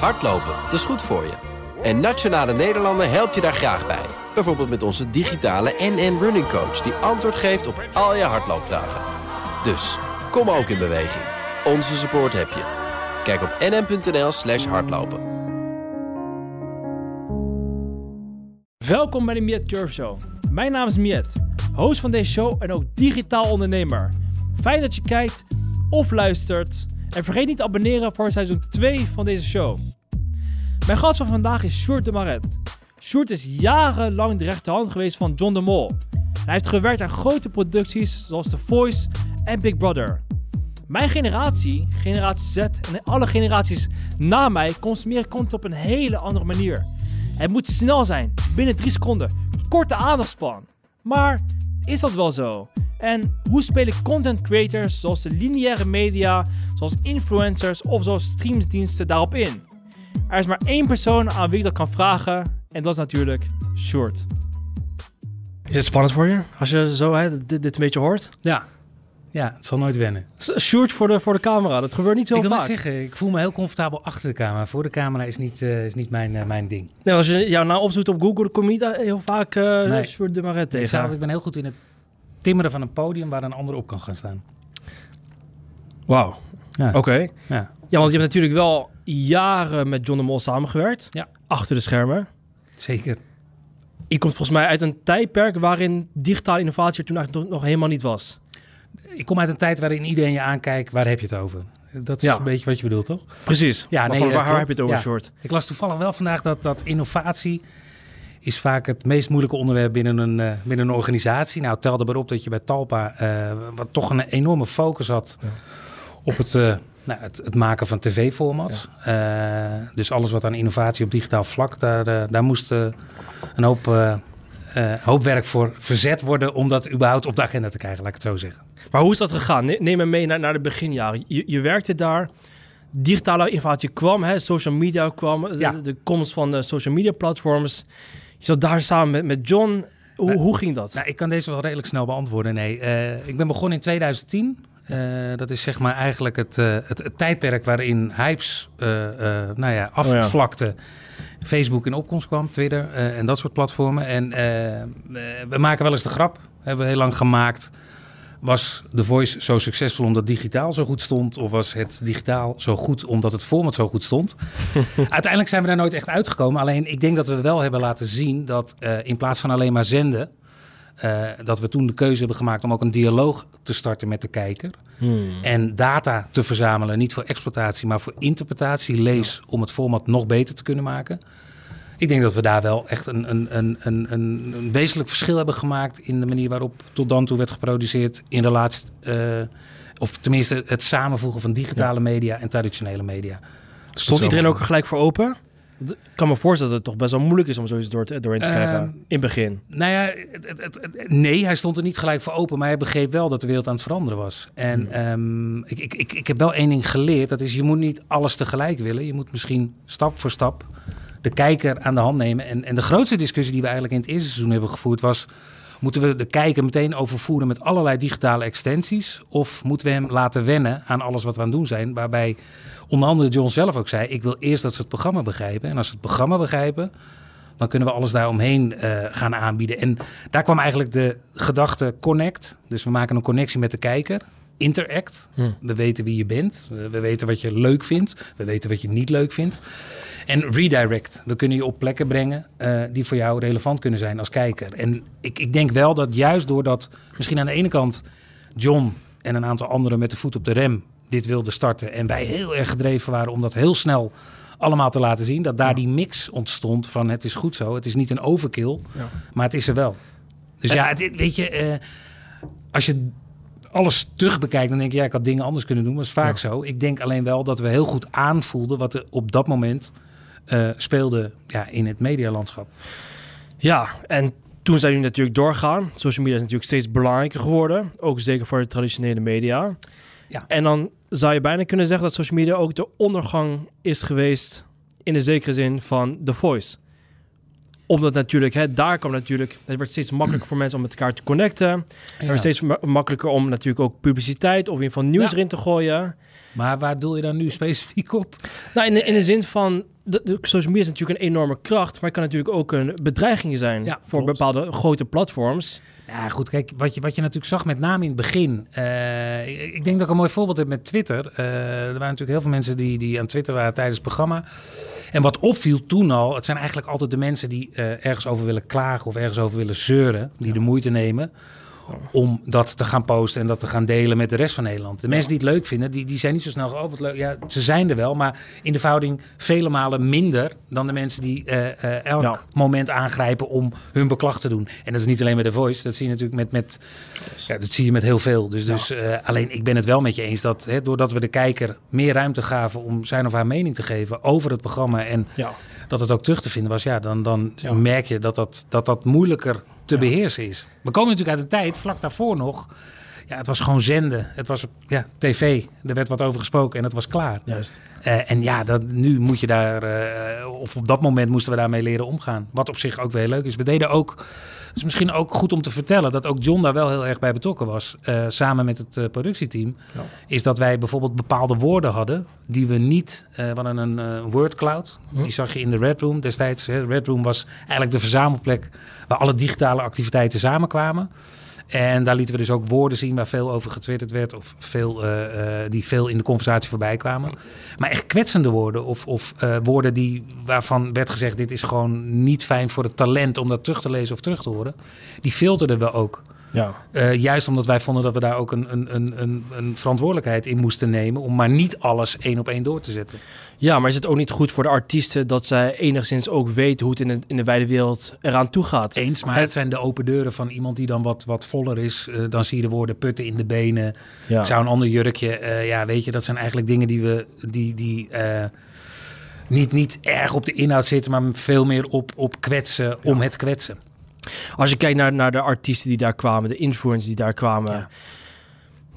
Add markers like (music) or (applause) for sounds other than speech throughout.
Hardlopen, dat is goed voor je. En Nationale Nederlanden helpt je daar graag bij. Bijvoorbeeld met onze digitale NN Running Coach... die antwoord geeft op al je hardloopvragen. Dus, kom ook in beweging. Onze support heb je. Kijk op nn.nl slash hardlopen. Welkom bij de Miet Curve Show. Mijn naam is Miet, host van deze show en ook digitaal ondernemer. Fijn dat je kijkt of luistert. En vergeet niet te abonneren voor seizoen 2 van deze show. Mijn gast van vandaag is Sjoerd de Maret. Sjoerd is jarenlang de rechterhand geweest van John de Mol. Hij heeft gewerkt aan grote producties zoals The Voice en Big Brother. Mijn generatie, generatie Z en alle generaties na mij consumeren content op een hele andere manier. Het moet snel zijn, binnen 3 seconden, korte aandachtspan. Maar is dat wel zo? En hoe spelen content creators zoals de lineaire media, zoals influencers of zoals streamsdiensten daarop in? Er is maar één persoon aan wie ik dat kan vragen en dat is natuurlijk Short. Is het spannend voor je als je zo hè, dit, dit een beetje hoort? Ja. Ja, het zal nooit wennen. Short voor de, voor de camera, dat gebeurt niet zo ik vaak. net zeggen, ik voel me heel comfortabel achter de camera. Voor de camera is niet, eh, is niet mijn, eh, mijn ding. Nee, als je jou nou opzoekt op Google, kom je niet heel vaak eh Nee. Sjoerd de Maret Ik, tegen. zou- ik ben heel goed in het timmeren van een podium waar een ander op kan gaan staan. Wauw, Ja. oké. Ja. Ja, want je hebt natuurlijk wel jaren met John de Mol samengewerkt. Ja. Achter de schermen. Zeker. Je komt volgens mij uit een tijdperk waarin digitale innovatie er toen eigenlijk nog helemaal niet was. Ik kom uit een tijd waarin iedereen je aankijkt, waar heb je het over? Dat is Ja. een beetje wat je bedoelt, toch? Precies. Ja, Maar nee, van waar, waar heb je het over. Short? Ik las toevallig wel vandaag dat, dat innovatie is vaak het meest moeilijke onderwerp binnen een, eh, binnen een organisatie. Nou, tel er maar op dat je bij Talpa, eh, wat toch een enorme focus had op het, eh, nou, het, het maken van tv-formats. Dus alles wat aan innovatie op digitaal vlak, daar, daar moest een hoop, eh, hoop werk voor verzet worden om dat überhaupt op de agenda te krijgen, laat ik het zo zeggen. Maar hoe is dat gegaan? Ne- Neem me mee naar, naar de beginjaren. Je, je werkte daar. Digitale innovatie kwam, hè? social media kwam, de- Ja. de, komst van de social media platforms. Je zat daar samen met, met John. Hoe, Nee. hoe ging dat? Nou, ik kan deze wel redelijk snel beantwoorden. Nee, Eh, ik ben begonnen in 2010. Eh, dat is zeg maar eigenlijk het, eh, het, het tijdperk waarin Hypes eh, eh, nou ja, afvlakte. Facebook in opkomst kwam, Twitter en dat soort platformen. En we maken wel eens de grap, hebben we heel lang gemaakt. Was The Voice zo succesvol omdat digitaal zo goed stond? Of was het digitaal zo goed omdat het format zo goed stond? (laughs) Uiteindelijk zijn we daar nooit echt uitgekomen. Alleen ik denk dat we wel hebben laten zien dat in plaats van alleen maar zenden... eh, dat we toen de keuze hebben gemaakt om ook een dialoog te starten met de kijker. Hmm. En data te verzamelen, niet voor exploitatie, maar voor interpretatie, lees, om het format nog beter te kunnen maken. Ik denk dat we daar wel echt een, een, een, een, een, wezenlijk verschil hebben gemaakt in de manier waarop tot dan toe werd geproduceerd in relatie, eh, of tenminste het samenvoegen van digitale media en traditionele media. Stond iedereen ook gelijk voor open? Ik kan me voorstellen dat het toch best wel moeilijk is om zoiets door te, doorheen te krijgen Ehm, in het begin. Nou ja, het, het, nee, hij stond er niet gelijk voor open, maar hij begreep wel dat de wereld aan het veranderen was. En ehm, ik, ik, ik, ik heb wel één ding geleerd, dat is je moet niet alles tegelijk willen. Je moet misschien stap voor stap de kijker aan de hand nemen. En, en de grootste discussie die we eigenlijk in het eerste seizoen hebben gevoerd was... Moeten we de kijker meteen overvoeren met allerlei digitale extensies? Of moeten we hem laten wennen aan alles wat we aan het doen zijn? Waarbij onder andere John zelf ook zei... ik wil eerst dat ze het programma begrijpen. En als ze het programma begrijpen, dan kunnen we alles daaromheen eh gaan aanbieden. En daar kwam eigenlijk de gedachte connect. Dus we maken een connectie met de kijker. Interact. Hm. We weten wie je bent. We we weten wat je leuk vindt. We weten wat je niet leuk vindt. En redirect. We kunnen je op plekken brengen eh, die voor jou relevant kunnen zijn als kijker. En ik, ik denk wel dat juist doordat misschien aan de ene kant John en een aantal anderen met de voet op de rem dit wilden starten. En wij heel erg gedreven waren om dat heel snel allemaal te laten zien. Dat daar die mix ontstond van het is goed zo. Het is niet een overkill, Ja. maar het is er wel. Dus ja, het, weet je, eh, als je alles terug bekijkt, dan denk je, ja, ik had dingen anders kunnen doen. Dat is vaak zo. Ik denk alleen wel dat we heel goed aanvoelden wat er op dat moment eh, speelde ja, in het medialandschap. Ja, en toen zijn jullie natuurlijk doorgaan. Social media is natuurlijk steeds belangrijker geworden. Ook zeker voor de traditionele media. Ja. En dan zou je bijna kunnen zeggen dat social media ook de ondergang is geweest... in de zekere zin van The Voice. Omdat natuurlijk, hè, daar kwam natuurlijk, het werd steeds makkelijker voor mensen om met elkaar te connecten. Het werd steeds ma- makkelijker om natuurlijk ook publiciteit of in ieder geval nieuws Ja. erin te gooien. Maar waar doel je dan nu specifiek op? Nou, in de, in de zin van, de, de social media is natuurlijk een enorme kracht, maar het kan natuurlijk ook een bedreiging zijn Ja, voor klopt. bepaalde grote platforms. Ja, goed, kijk, wat je, wat je natuurlijk zag met name in het begin. eh, ik, ik denk dat ik een mooi voorbeeld heb met Twitter. Eh, er waren natuurlijk heel veel mensen die, die aan Twitter waren tijdens het programma. En wat opviel toen al, het zijn eigenlijk altijd de mensen die eh, ergens over willen klagen of ergens over willen zeuren, die de moeite nemen om dat te gaan posten en dat te gaan delen met de rest van Nederland. De mensen die het leuk vinden, die, die zijn niet zo snel, oh wat leuk. Ja, ze zijn er wel, maar in de verhouding vele malen minder dan de mensen die eh, eh, elk Ja. moment aangrijpen om hun beklag te doen. En dat is niet alleen met The Voice, dat zie je natuurlijk met, met ja, dat zie je met heel veel. Dus, dus eh, alleen ik ben het wel met je eens dat hè, doordat we de kijker meer ruimte gaven om zijn of haar mening te geven over het programma en Ja. dat het ook terug te vinden was, ja, dan, dan merk je dat dat, dat dat moeilijker te beheersen is. We komen natuurlijk uit een tijd, vlak daarvoor nog, ja, het was gewoon zenden. Het was ja, tv, er werd wat over gesproken en het was klaar. Juist. Eh, en ja, dat, nu moet je daar, eh, of op dat moment moesten we daarmee leren omgaan. Wat op zich ook weer leuk is. We deden ook, het is misschien ook goed om te vertellen, dat ook John daar wel heel erg bij betrokken was. eh, samen met het productieteam. Ja. Is dat wij bijvoorbeeld bepaalde woorden hadden die we niet, we hadden een eh, word cloud. Hm. Die zag je in de Red Room destijds. Hè. Red Room was eigenlijk de verzamelplek waar alle digitale activiteiten samenkwamen. En daar lieten we dus ook woorden zien waar veel over getwitterd werd. Of veel, eh, eh, die veel in de conversatie voorbij kwamen. Maar echt kwetsende woorden. Of, of eh, woorden die, waarvan werd gezegd: dit is gewoon niet fijn voor het talent om dat terug te lezen of terug te horen. Die filterden we ook. Ja. Eh, juist omdat wij vonden dat we daar ook een, een, een, een, verantwoordelijkheid in moesten nemen. Om maar niet alles één op één door te zetten. ja, maar is het ook niet goed voor de artiesten dat zij enigszins ook weten hoe het in de, in de wijde wereld eraan toe gaat? Eens, maar het zijn de open deuren van iemand die dan wat, wat voller is. Eh, dan zie je de woorden putten in de benen. Ja. Ik zou een ander jurkje. eh, ja, weet je, dat zijn eigenlijk dingen die we. Die, die, niet, niet erg op de inhoud zitten, maar veel meer op, op kwetsen om het kwetsen. Als je kijkt naar, naar de artiesten die daar kwamen, de influencers die daar kwamen,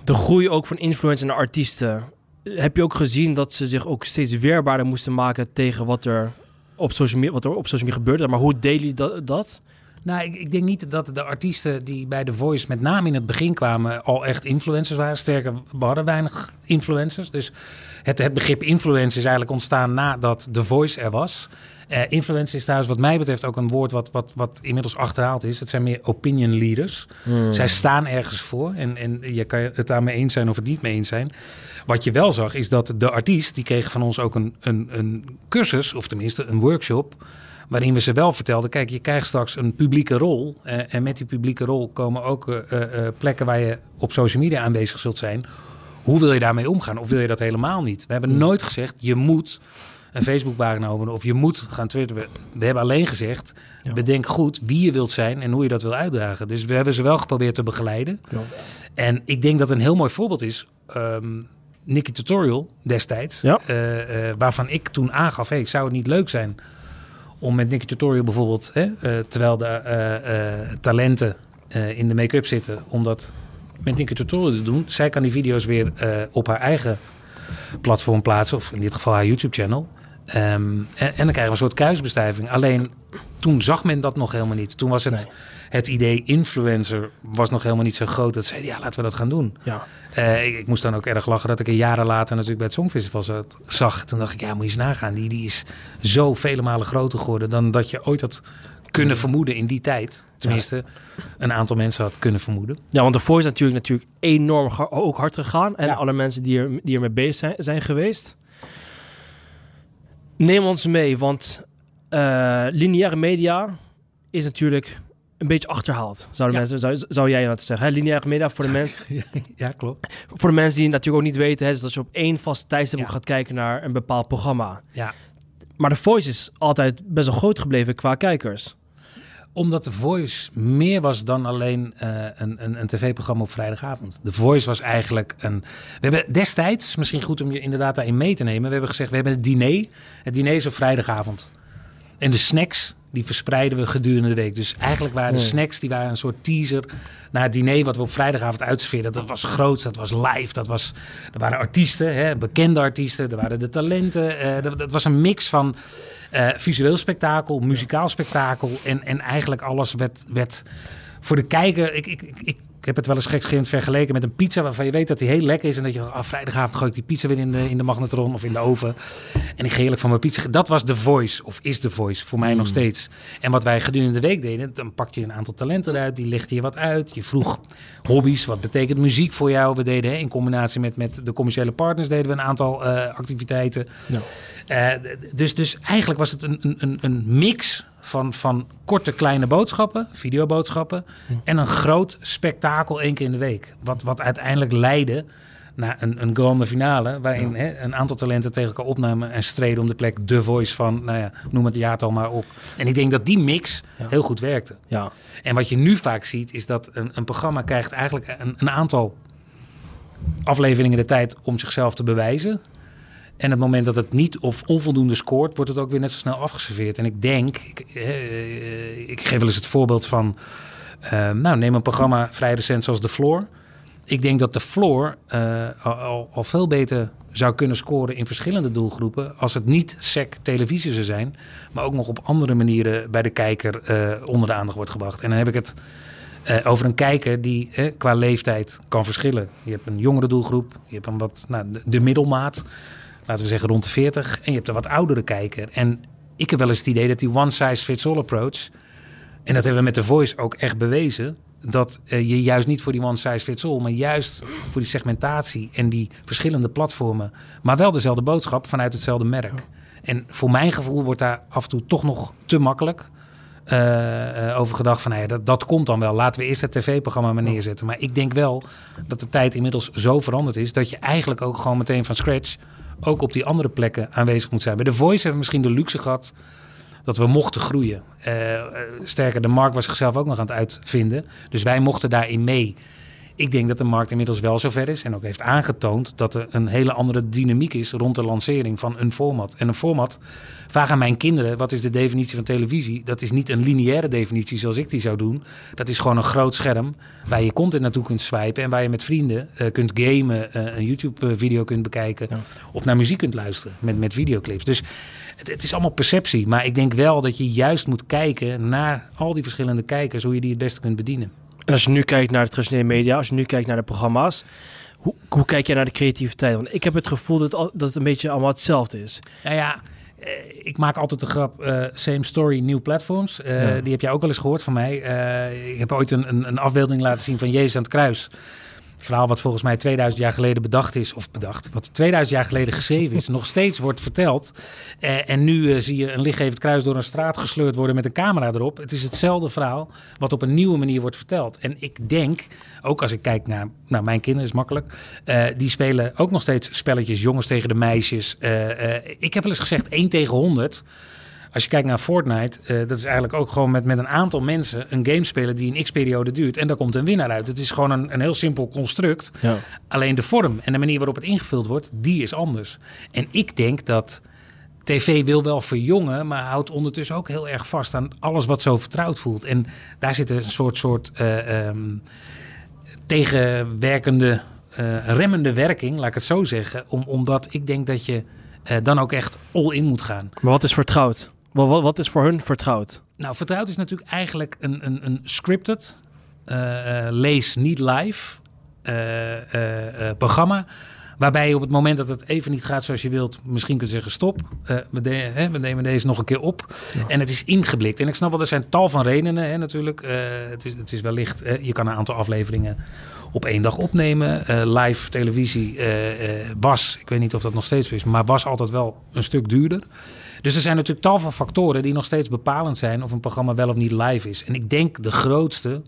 de groei ook van influencers naar artiesten, heb je ook gezien dat ze zich ook steeds weerbaarder moesten maken tegen wat er op social media, wat er op social media gebeurde. Maar hoe delen jullie dat? dat? Nou, ik, ik denk niet dat de artiesten die bij The Voice met name in het begin kwamen al echt influencers waren. Sterker, we hadden weinig influencers. Dus het, het begrip influencer is eigenlijk ontstaan nadat The Voice er was. Eh influencer is trouwens wat mij betreft ook een woord wat, wat, wat inmiddels achterhaald is. Het zijn meer opinion leaders. Zij staan ergens voor en, en je kan het daarmee eens zijn of het niet mee eens zijn. Wat je wel zag is dat de artiest, die kreeg van ons ook een, een, een cursus, of tenminste een workshop, waarin we ze wel vertelden, kijk, je krijgt straks een publieke rol. eh, en met die publieke rol komen ook eh, plekken waar je op social media aanwezig zult zijn. Hoe wil je daarmee omgaan? Of wil je dat helemaal niet? We hebben nooit gezegd, je moet een Facebookpagina openen of je moet gaan twitteren. We hebben alleen gezegd, Ja. bedenk goed wie je wilt zijn en hoe je dat wil uitdragen. Dus we hebben ze wel geprobeerd te begeleiden. Ja. En ik denk dat een heel mooi voorbeeld is. ehm Nicky Tutorial destijds. Ja. eh, eh, waarvan ik toen aangaf: hey, zou het niet leuk zijn om met Nicky Tutorial bijvoorbeeld, hè, eh, terwijl de talenten in de make-up zitten, om dat met Nicky Tutorial te doen. Zij kan die video's weer op haar eigen platform plaatsen, of in dit geval haar YouTube-channel. Ehm, en, en dan krijgen we een soort kruisbestuiving. Alleen toen zag men dat nog helemaal niet. Toen was het, Nee. het idee influencer was nog helemaal niet zo groot. Dat zeiden, ja, laten we dat gaan doen. Ja. Eh, ik, ik moest dan ook erg lachen dat ik er jaren later natuurlijk bij het Songfestival zat, zag. Toen dacht ik, ja, moet je eens nagaan. Die, die is zo vele malen groter geworden dan dat je ooit had kunnen vermoeden in die tijd. Tenminste, een aantal mensen had kunnen vermoeden. ja, want de Voice is natuurlijk, natuurlijk enorm ook hard gegaan. En Ja. alle mensen die er, die er mee bezig zijn, zijn geweest. Neem ons mee, want eh, lineaire media is natuurlijk een beetje achterhaald. Zouden Ja. mensen, zou, zou jij dat zeggen? Hè? Lineaire media voor de, mensen, (laughs) ja, klopt. voor de mensen die natuurlijk ook niet weten, hè, is dat je op één vast tijdstip Ja. gaat kijken naar een bepaald programma. Ja. Maar de Voice is altijd best wel groot gebleven qua kijkers. Omdat The Voice meer was dan alleen eh, een, een, een tv-programma op vrijdagavond. The Voice was eigenlijk een... We hebben destijds, misschien goed om je inderdaad daarin mee te nemen... we hebben gezegd, we hebben het diner. Het diner is op vrijdagavond. En de snacks die verspreiden we gedurende de week. Dus eigenlijk waren de snacks, die waren een soort teaser naar het diner wat we op vrijdagavond uitserveerden. Dat was groot, dat was live, dat was, er waren artiesten, hè, bekende artiesten, er waren de talenten. dat, dat was een mix van eh, visueel spektakel, muzikaal spektakel en, en eigenlijk alles werd, werd voor de kijker. Ik, ik, ik heb het wel eens gekscherend vergeleken met een pizza waarvan je weet dat die heel lekker is. En dat je ah, vrijdagavond gooi ik die pizza weer in de, in de magnetron of in de oven. En ik ga heerlijk van mijn pizza. Dat was The Voice, of is The Voice, voor mij nog steeds. En wat wij gedurende de week deden, dan pakte je een aantal talenten eruit. Die lichtte je wat uit. Je vroeg hobby's, wat betekent muziek voor jou? We deden hè, in combinatie met, met de commerciële partners deden we een aantal eh, activiteiten. Ja. Eh, dus, dus eigenlijk was het een- een, een mix van, van korte kleine boodschappen, videoboodschappen, en een groot spektakel één keer in de week. Wat, wat uiteindelijk leidde naar een, een grande finale, waarin hè, een aantal talenten tegen elkaar opnamen en streden om de plek The Voice van, nou ja, noem het jaartal maar op. En ik denk dat die mix Ja. heel goed werkte. Ja. En wat je nu vaak ziet, is dat een, een programma krijgt eigenlijk een, een aantal afleveringen de tijd om zichzelf te bewijzen. En het moment dat het niet of onvoldoende scoort, wordt het ook weer net zo snel afgeserveerd. En ik denk, ik, eh, ik geef wel eens het voorbeeld van, eh, nou neem een programma vrij recent zoals The Floor. Ik denk dat The Floor eh, al, al, veel beter zou kunnen scoren in verschillende doelgroepen. als het niet sec televisie zou zijn. maar ook nog op andere manieren bij de kijker eh, onder de aandacht wordt gebracht. En dan heb ik het eh, over een kijker die eh, qua leeftijd kan verschillen. Je hebt een jongere doelgroep, je hebt een wat, nou, de middelmaat, laten we zeggen rond de 40. En je hebt een wat oudere kijker. En ik heb wel eens het idee dat die one size fits all approach. En dat hebben we met The Voice ook echt bewezen. Dat eh, je juist niet voor die one size fits all, maar juist voor die segmentatie en die verschillende platformen. Maar wel dezelfde boodschap vanuit hetzelfde merk. En voor mijn gevoel wordt daar af en toe toch nog te makkelijk eh, eh, over gedacht van nou ja, dat, dat komt dan wel. Laten we eerst het tv-programma maar neerzetten. Maar ik denk wel dat de tijd inmiddels zo veranderd is dat je eigenlijk ook gewoon meteen van scratch ook op die andere plekken aanwezig moet zijn. Bij The Voice hebben we misschien de luxe gehad dat we mochten groeien. Eh, eh, sterker, de markt was zichzelf ook nog aan het uitvinden. Dus wij mochten daarin mee. Ik denk dat de markt inmiddels wel zover is en ook heeft aangetoond dat er een hele andere dynamiek is rond de lancering van een format. En een format, vraag aan mijn kinderen, wat is de definitie van televisie? Dat is niet een lineaire definitie zoals ik die zou doen. Dat is gewoon een groot scherm waar je content naartoe kunt swipen en waar je met vrienden eh, kunt gamen, eh, een YouTube-video kunt bekijken Ja. of naar muziek kunt luisteren met, met videoclips. Dus het, het is allemaal perceptie, maar ik denk wel dat je juist moet kijken naar al die verschillende kijkers, hoe je die het beste kunt bedienen. En als je nu kijkt naar de traditionele media, als je nu kijkt naar de programma's, hoe, hoe kijk jij naar de creativiteit? Want ik heb het gevoel dat, dat het een beetje allemaal hetzelfde is. Nou ja, eh, ik maak altijd de grap, eh, same story, new platforms. Eh, Ja. Die heb jij ook wel eens gehoord van mij. Ik heb ooit een, een, een afbeelding laten zien van Jezus aan het kruis. Verhaal wat volgens mij 2000 jaar geleden bedacht is, of bedacht, wat 2000 jaar geleden geschreven is, (laughs) nog steeds wordt verteld. Eh, en nu eh, zie je een lichtgevend kruis door een straat gesleurd worden met een camera erop. Het is hetzelfde verhaal, wat op een nieuwe manier wordt verteld. En ik denk, ook als ik kijk naar, naar mijn kinderen, is makkelijk, eh, die spelen ook nog steeds spelletjes, jongens tegen de meisjes. Ik heb wel eens gezegd 1 tegen 100. Als je kijkt naar Fortnite, eh, dat is eigenlijk ook gewoon met, met een aantal mensen een game spelen die een x-periode duurt. En daar komt een winnaar uit. Het is gewoon een, een heel simpel construct. Ja. Alleen de vorm en de manier waarop het ingevuld wordt, die is anders. En ik denk dat tv wil wel verjongen, maar houdt ondertussen ook heel erg vast aan alles wat zo vertrouwd voelt. En daar zit een soort, soort eh, ehm, tegenwerkende, eh, remmende werking, laat ik het zo zeggen. Om, omdat ik denk dat je dan ook echt all in moet gaan. Maar wat is vertrouwd? Wat, wat, wat is voor hun vertrouwd? Nou, vertrouwd is natuurlijk eigenlijk een, een, een scripted, eh, eh, lees niet live eh, programma. Waarbij je op het moment dat het even niet gaat zoals je wilt, misschien kunt zeggen stop. we, de- hè, we nemen deze nog een keer op. En het is ingeblikt. En ik snap wel, er zijn tal van redenen hè, natuurlijk. Het, is, het is wellicht, eh, je kan een aantal afleveringen op één dag opnemen. Live televisie was, ik weet niet of dat nog steeds zo is, maar was altijd wel een stuk duurder. Dus er zijn natuurlijk tal van factoren die nog steeds bepalend zijn of een programma wel of niet live is. En ik denk de grootste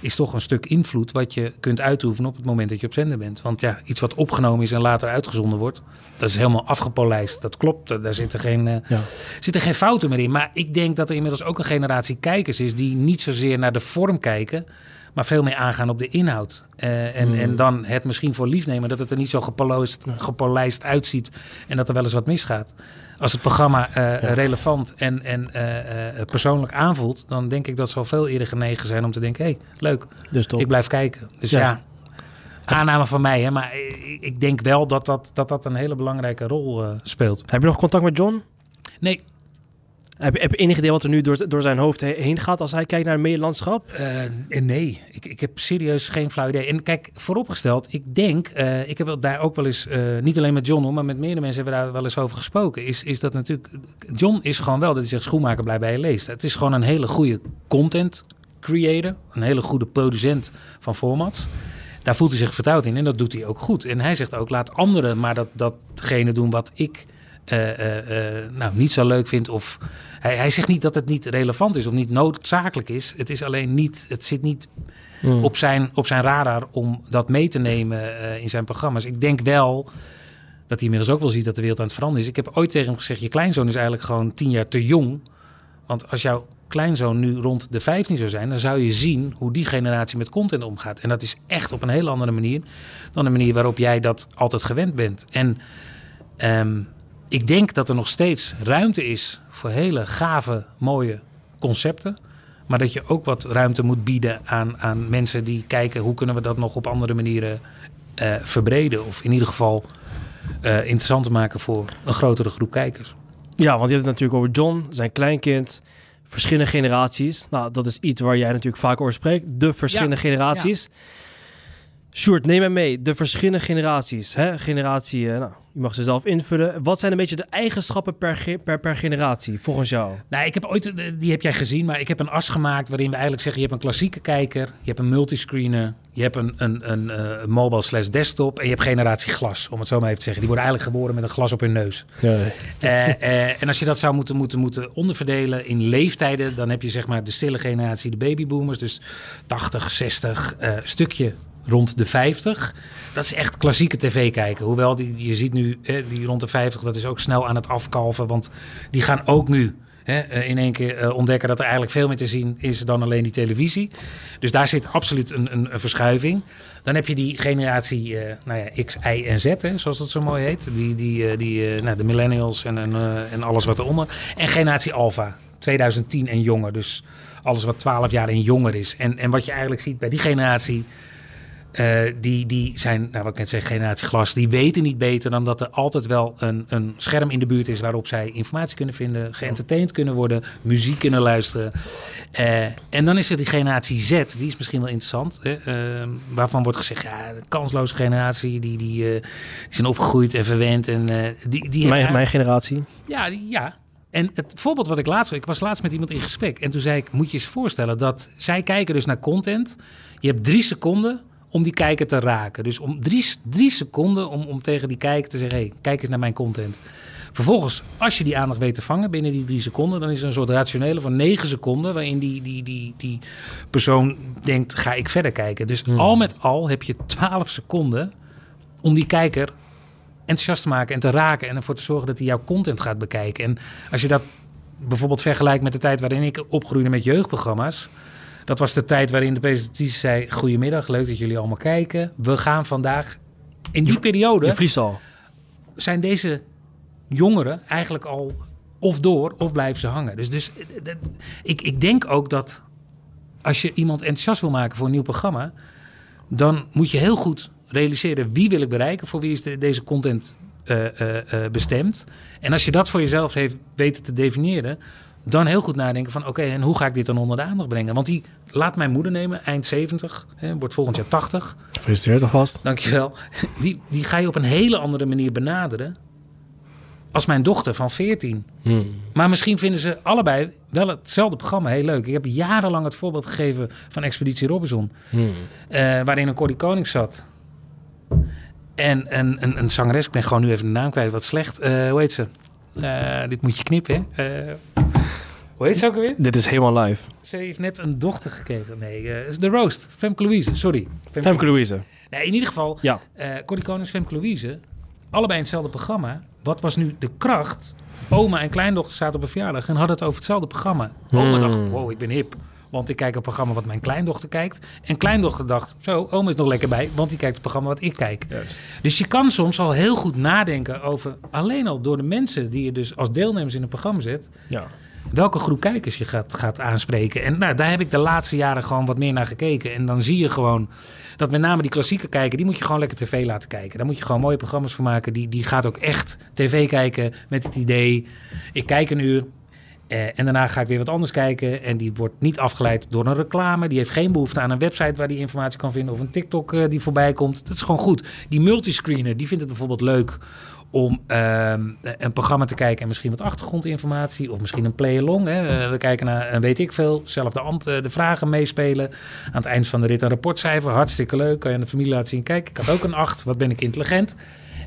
is toch een stuk invloed wat je kunt uitoefenen op het moment dat je op zender bent. Want ja, iets wat opgenomen is en later uitgezonden wordt, dat is helemaal afgepolijst. Dat klopt, daar- zitten geen, eh, Ja. zitten geen fouten meer in. Maar ik denk dat er inmiddels ook een generatie kijkers is die niet zozeer naar de vorm kijken, Maar veel meer aangaan op de inhoud. Eh, en, Hmm. en dan het misschien voor lief nemen dat het er niet zo gepolijst, gepolijst uitziet. En dat er wel eens wat misgaat. Als het programma eh, relevant en, en eh, eh, persoonlijk aanvoelt, dan denk ik dat ze al veel eerder genegen zijn om te denken: hé, hey, leuk, Dus ik blijf kijken. Dus Ja. ja, aanname van mij, hè, maar ik, denk wel dat dat, dat dat een hele belangrijke rol speelt. Heb je nog contact met John? Nee, Heb heb enig idee wat er nu door, door zijn hoofd he- heen gaat als hij kijkt naar het medielandschap? Eh, nee, ik, ik heb serieus geen flauw idee. En kijk, vooropgesteld, ik denk, eh, ik heb daar ook wel eens, eh, niet alleen met John, maar met meerdere mensen hebben we daar wel eens over gesproken. Is, is dat natuurlijk, John is gewoon wel dat hij zegt schoenmaker blij bij je leest. Het is gewoon een hele goede content creator, een hele goede producent van formats. Daar voelt hij zich vertrouwd in en dat doet hij ook goed. En hij zegt ook, laat anderen maar dat, datgene doen wat ik eh, eh, eh, nou, niet zo leuk vind. Of hij, hij zegt niet dat het niet relevant is of niet noodzakelijk is. Het is alleen niet, het zit niet Hmm. op zijn, op zijn radar om dat mee te nemen eh, in zijn programma's. Ik denk wel dat hij inmiddels ook wel ziet dat de wereld aan het veranderen is. Ik heb ooit tegen hem gezegd, je kleinzoon is eigenlijk gewoon tien jaar te jong. Want als jouw kleinzoon nu rond de 15 zou zijn, dan zou je zien hoe die generatie met content omgaat. En dat is echt op een hele andere manier dan de manier waarop jij dat altijd gewend bent. En ehm, ik denk dat er nog steeds ruimte is voor hele gave, mooie concepten. Maar dat je ook wat ruimte moet bieden aan, aan mensen die kijken hoe kunnen we dat nog op andere manieren eh, verbreden. Of in ieder geval eh, interessanter maken voor een grotere groep kijkers. Ja, want je hebt het natuurlijk over John, zijn kleinkind, verschillende generaties. Nou, dat is iets waar jij natuurlijk vaak over spreekt. De verschillende Ja, generaties. Sjoerd, neem mij mee. De verschillende generaties. Hè? Generatie, eh, nou, je mag ze zelf invullen. Wat zijn een beetje de eigenschappen per, ge- per, per generatie, volgens jou? Nou, ik heb ooit, eh, die heb jij gezien, maar ik heb een as gemaakt waarin we eigenlijk zeggen: je hebt een klassieke kijker, je hebt een multiscreener, je hebt een, een, een, eh, mobile slash desktop en je hebt generatie glas, om het zo maar even te zeggen. Die worden eigenlijk geboren met een glas op hun neus. Eh, eh, en als je dat zou moeten, moeten, moeten onderverdelen in leeftijden, dan heb je zeg maar de stille generatie, de babyboomers, dus 80, 60, eh, stukje rond de 50. Dat is echt klassieke tv kijken. Hoewel die, je ziet nu, hè, die rond de 50, dat is ook snel aan het afkalven, want die gaan ook nu hè, eh, in één keer eh, ontdekken dat er eigenlijk veel meer te zien is dan alleen die televisie. Dus daar zit absoluut een, een, verschuiving. Dan heb je die generatie eh, nou ja, X, Y en Z, zoals dat zo mooi heet. Die, die, die, nou, de millennials en, en alles wat eronder. En generatie Alpha, 2010 en jonger. Dus alles wat 12 jaar en jonger is. En, en wat je eigenlijk ziet bij die generatie... eh, die, die zijn, nou wat ik net zeg, generatie glas, die weten niet beter dan dat er altijd wel een, een scherm in de buurt is waarop zij informatie kunnen vinden, geëntertained kunnen worden, muziek kunnen luisteren. Eh, en dan is er die generatie Z, die is misschien wel interessant, hè, eh, waarvan wordt gezegd, ja, de kansloze generatie, die, die, eh, die zijn opgegroeid en verwend. En, die, die Mijn, mijn generatie. ja, ja. En het voorbeeld wat ik laatst... Ik was laatst met iemand in gesprek. En toen zei ik, moet je eens voorstellen dat zij kijken dus naar content. Je hebt drie seconden om die kijker te raken. Dus om drie, drie seconden om, om tegen die kijker te zeggen... Hey, kijk eens naar mijn content. Vervolgens, als je die aandacht weet te vangen binnen die drie seconden... dan is er een soort rationele van negen seconden... waarin die, die, die, die persoon denkt, ga ik verder kijken. Dus al met al heb je twaalf seconden om die kijker enthousiast te maken en te raken en ervoor te zorgen dat hij jouw content gaat bekijken. En als je dat bijvoorbeeld vergelijkt met de tijd waarin ik opgroeide met jeugdprogramma's. Dat was de tijd waarin de presentatrice zei: Goedemiddag, leuk dat jullie allemaal kijken. We gaan vandaag. In die periode vliest al. zijn deze jongeren eigenlijk al of door of blijven ze hangen. Dus, dus ik, ik denk ook dat als je iemand enthousiast wil maken voor een nieuw programma, dan moet je heel goed realiseren wie wil ik bereiken, voor wie is de, deze content eh, eh, eh, bestemd. En als je dat voor jezelf heeft weten te definiëren, dan heel goed nadenken van oké, en hoe ga ik dit dan onder de aandacht brengen? Want die laat mijn moeder nemen, eind 70, hè, wordt volgend jaar 80. Gefeliciteerd alvast. Dankjewel. (laughs) Die, die ga je op een hele andere manier benaderen als mijn dochter van 14. Hmm. Maar misschien vinden ze allebei wel hetzelfde programma heel leuk. Ik heb jarenlang het voorbeeld gegeven van Expeditie Robinson. Hmm. eh, waarin een Corrie Konings zat. En een, een, een zangeres, ik ben gewoon nu even de naam kwijt, wat slecht. Eh, hoe heet ze? Eh, dit moet je knippen, hè? Hoe heet ze ook alweer? Dit is helemaal live. Ze heeft net een dochter gekregen. Nee, eh, de Roast. Femke Louise, sorry. Femke Louise. Nee, in ieder geval, Ja. eh Corrie Konings, Femke Louise, allebei in hetzelfde programma. Wat was nu de kracht? Oma en kleindochter zaten op een verjaardag en hadden het over hetzelfde programma. Oma Hmm. dacht, wow, ik ben hip. want ik kijk een programma wat mijn kleindochter kijkt. En kleindochter dacht, zo, oma is nog lekker bij, want die kijkt het programma wat ik kijk. Dus je kan soms al heel goed nadenken over, alleen al door de mensen die je dus als deelnemers in een programma zet, Ja. Welke groep kijkers je gaat, gaat aanspreken. En nou, daar heb ik de laatste jaren gewoon wat meer naar gekeken. En dan zie je gewoon dat met name die klassieke kijker, die moet je gewoon lekker tv laten kijken. Daar moet je gewoon mooie programma's voor maken. Die, die gaat ook echt tv kijken met het idee, ik kijk een uur. eh, en daarna ga ik weer wat anders kijken. En die wordt niet afgeleid door een reclame. Die heeft geen behoefte aan een website waar die informatie kan vinden. Of een TikTok eh, die voorbij komt. Dat is gewoon goed. Die multiscreener, die vindt het bijvoorbeeld leuk om ehm, een programma te kijken en misschien wat achtergrondinformatie of misschien een play-along. Eh, we kijken naar, een weet ik veel, zelf de, ant- eh, de vragen meespelen. Aan het eind van de rit een rapportcijfer, hartstikke leuk. Kan je aan de familie laten zien, kijk, ik had ook een 8, wat ben ik intelligent.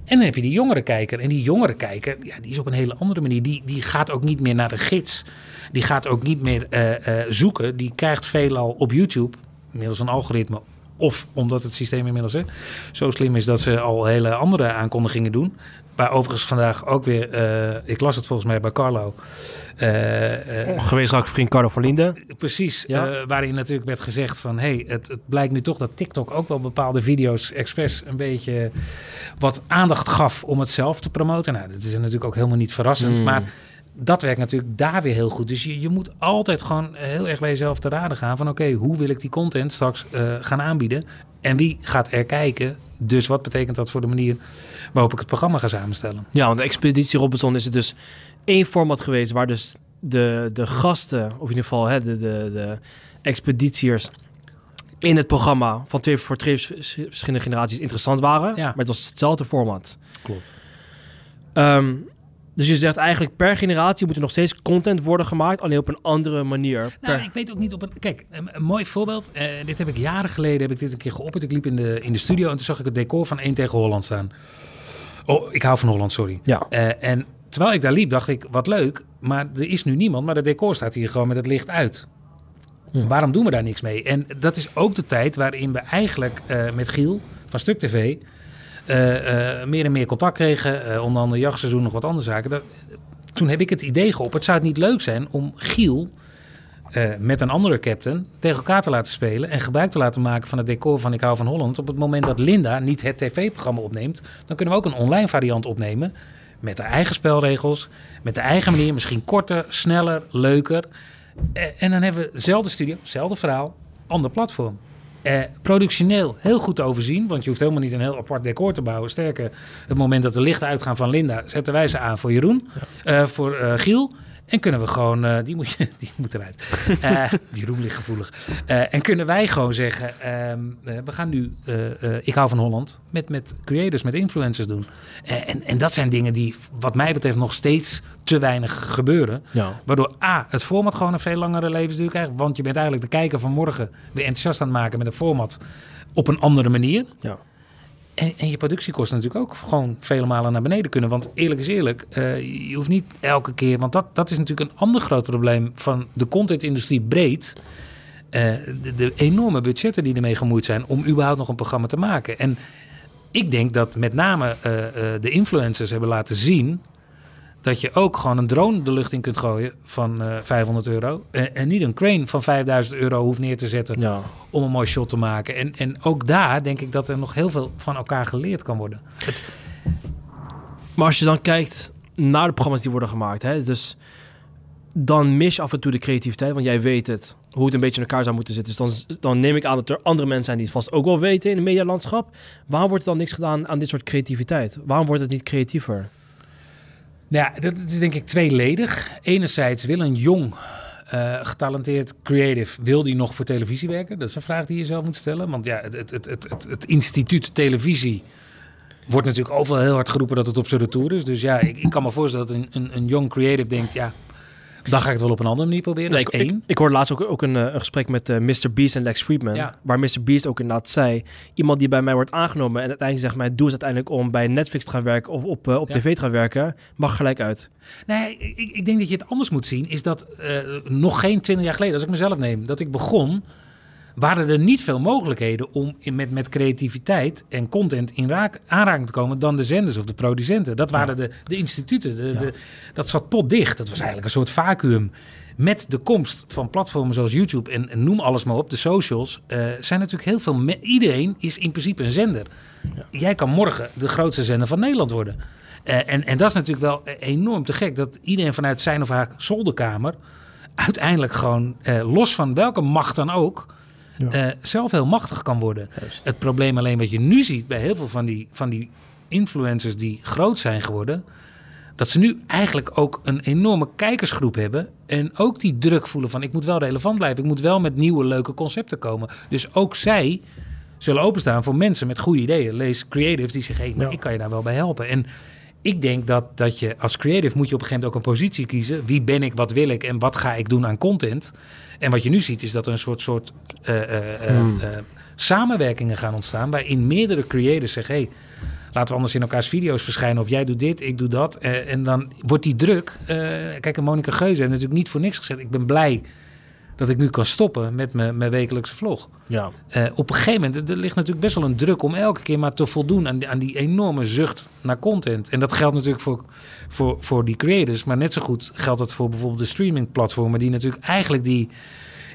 En dan heb je die jongere kijker. En die jongere kijker, ja, die is op een hele andere manier. Die, die gaat ook niet meer naar de gids. Die gaat ook niet meer eh, eh, zoeken. Die krijgt veelal op YouTube, middels een algoritme of omdat het systeem inmiddels zo slim is dat ze al hele andere aankondigingen doen. Waar overigens vandaag ook weer, eh, ik las het volgens mij bij Carlo. eh, eh, Geweest vriend Carlo van Linden. Precies, Ja. eh, waarin natuurlijk werd gezegd van... hey, het, het blijkt nu toch dat TikTok ook wel bepaalde video's expres een beetje wat aandacht gaf om het zelf te promoten. Nou, dat is natuurlijk ook helemaal niet verrassend, Mm. maar dat werkt natuurlijk daar weer heel goed. Dus je, je moet altijd gewoon heel erg bij jezelf te raden gaan van... oké, hoe wil ik die content straks eh, gaan aanbieden? En wie gaat er kijken? Dus wat betekent dat voor de manier waarop ik het programma ga samenstellen? Ja, want de Expeditie Robinson is het dus één format geweest waar dus de, de gasten, of in ieder geval hè, de, de, de expeditiërs in het programma van twee, voor twee vers- verschillende generaties interessant waren. Ja. Maar het was hetzelfde format. Klopt. Ehm, dus je zegt eigenlijk per generatie moet er nog steeds content worden gemaakt, alleen op een andere manier. Nou, Per- ik weet ook niet op een. Kijk, een, een mooi voorbeeld. Eh, dit heb ik jaren geleden heb ik dit een keer geopperd. Ik liep in de, in de studio en toen zag ik het decor van 1 tegen Holland staan. Oh, ik hou van Holland, sorry. ja. Eh, en terwijl ik daar liep, dacht ik, wat leuk. Maar er is nu niemand, maar het decor staat hier gewoon met het licht uit. Waarom doen we daar niks mee? En dat is ook de tijd waarin we eigenlijk eh, met Giel van Stuk TV... eh, eh, meer en meer contact kregen. eh, onder andere jachtseizoen, nog wat andere zaken. Toen heb ik het idee geopperd, zou het niet leuk zijn om Giel... met een andere captain tegen elkaar te laten spelen... en gebruik te laten maken van het decor van Ik hou van Holland. Op het moment dat Linda niet het tv-programma opneemt... dan kunnen we ook een online variant opnemen... met de eigen spelregels, met de eigen manier... misschien korter, sneller, leuker. En dan hebben we dezelfde studio, hetzelfde verhaal, ander platform. Eh, productioneel heel goed te overzien, want je hoeft helemaal niet een heel apart decor te bouwen. Sterker, het moment dat de lichten uitgaan van Linda, zetten wij ze aan voor Jeroen, eh, voor eh, Giel. En kunnen we gewoon, eh, die, moet je, (laughs) die moet eruit. Eh Jeroen ligt gevoelig. Eh, en kunnen wij gewoon zeggen, ehm, eh, we gaan nu, ik hou van Holland, met, met creators, met influencers doen. En, en dat zijn dingen die, wat mij betreft, nog steeds te weinig gebeuren. ja. Waardoor A, het format gewoon een veel langere levensduur krijgt. Want je bent eigenlijk de kijker van morgen weer enthousiast aan het maken met een format op een andere manier. Ja. En, je productiekosten natuurlijk ook gewoon vele malen naar beneden kunnen. Want eerlijk is eerlijk, eh, je hoeft niet elke keer... Want dat, dat is natuurlijk een ander groot probleem van de contentindustrie breed. Eh, de, enorme budgetten die ermee gemoeid zijn om überhaupt nog een programma te maken. En ik denk dat met name eh, de influencers hebben laten zien dat je ook gewoon een drone de lucht in kunt gooien van eh 500 euro. En, en niet een crane van 5000 euro hoeft neer te zetten ja. om een mooi shot te maken. En, en ook daar denk ik dat er nog heel veel van elkaar geleerd kan worden. Maar als je dan kijkt naar de programma's die worden gemaakt, hè, dus dan mis je af en toe de creativiteit, want jij weet het, hoe het een beetje in elkaar zou moeten zitten. Dus dan, dan neem ik aan dat er andere mensen zijn die het vast ook wel weten in het medialandschap. Waarom wordt er dan niks gedaan aan dit soort creativiteit? Waarom wordt het niet creatiever? Nou ja, dat is denk ik tweeledig. Enerzijds wil een jong, eh, getalenteerd creative, wil die nog voor televisie werken? Dat is een vraag die je zelf moet stellen. Want ja, het, het, het, het, instituut televisie wordt natuurlijk overal heel hard geroepen dat het op zijn retour is. Dus ja, ik, ik kan me voorstellen dat een, een, een jong creative denkt, ja, dan ga ik het wel op een andere manier proberen. Nee, ik, één. ik hoorde laatst ook, ook een, eh, een gesprek met eh, Mr. Beast en Lex Friedman. Ja. Waar Mr. Beast ook inderdaad zei: iemand die bij mij wordt aangenomen en uiteindelijk zegt: Mijn doel is uiteindelijk om bij Netflix te gaan werken of op, eh, op Ja. tv te gaan werken, mag gelijk uit. Nee, ik, ik denk dat je het anders moet zien. Is dat nog geen twintig jaar geleden, als ik mezelf neem, dat ik begon, waren er niet veel mogelijkheden om in, met, met creativiteit en content in raak, aanraking te komen dan de zenders of de producenten. Dat waren de, de instituten. De, de, dat zat potdicht. Dat was eigenlijk een soort vacuüm. Met de komst van platformen zoals YouTube en, en noem alles maar op, de socials, eh, zijn natuurlijk heel veel. Iedereen is in principe een zender. Jij kan morgen de grootste zender van Nederland worden. Eh, en, en dat is natuurlijk wel enorm te gek dat iedereen vanuit zijn of haar zolderkamer uiteindelijk gewoon, eh, los van welke macht dan ook, Ja. eh, zelf heel machtig kan worden. Juist. Het probleem alleen wat je nu ziet bij heel veel van die, van die influencers die groot zijn geworden, dat ze nu eigenlijk ook een enorme kijkersgroep hebben en ook die druk voelen van ik moet wel relevant blijven, ik moet wel met nieuwe leuke concepten komen. Dus ook zij zullen openstaan voor mensen met goede ideeën. Lees creatives die zeggen, hey, maar Ja. ik kan je daar wel bij helpen. En ik denk dat, dat je als creative moet je op een gegeven moment ook een positie kiezen. Wie ben ik, wat wil ik en wat ga ik doen aan content? En wat je nu ziet is dat er een soort, soort eh, eh, eh, Hmm. samenwerkingen gaan ontstaan... waarin meerdere creators zeggen... Hey, laten we anders in elkaars video's verschijnen... of jij doet dit, ik doe dat. En dan wordt die druk... kijk, en Monica Geuze heeft natuurlijk niet voor niks gezegd... ik ben blij dat ik nu kan stoppen met mijn, mijn wekelijkse vlog. Ja. Eh, op een gegeven moment, er ligt natuurlijk best wel een druk om elke keer maar te voldoen aan die, aan die enorme zucht naar content. En dat geldt natuurlijk voor, voor, voor die creators, maar net zo goed geldt dat voor bijvoorbeeld de streamingplatformen, die natuurlijk eigenlijk die,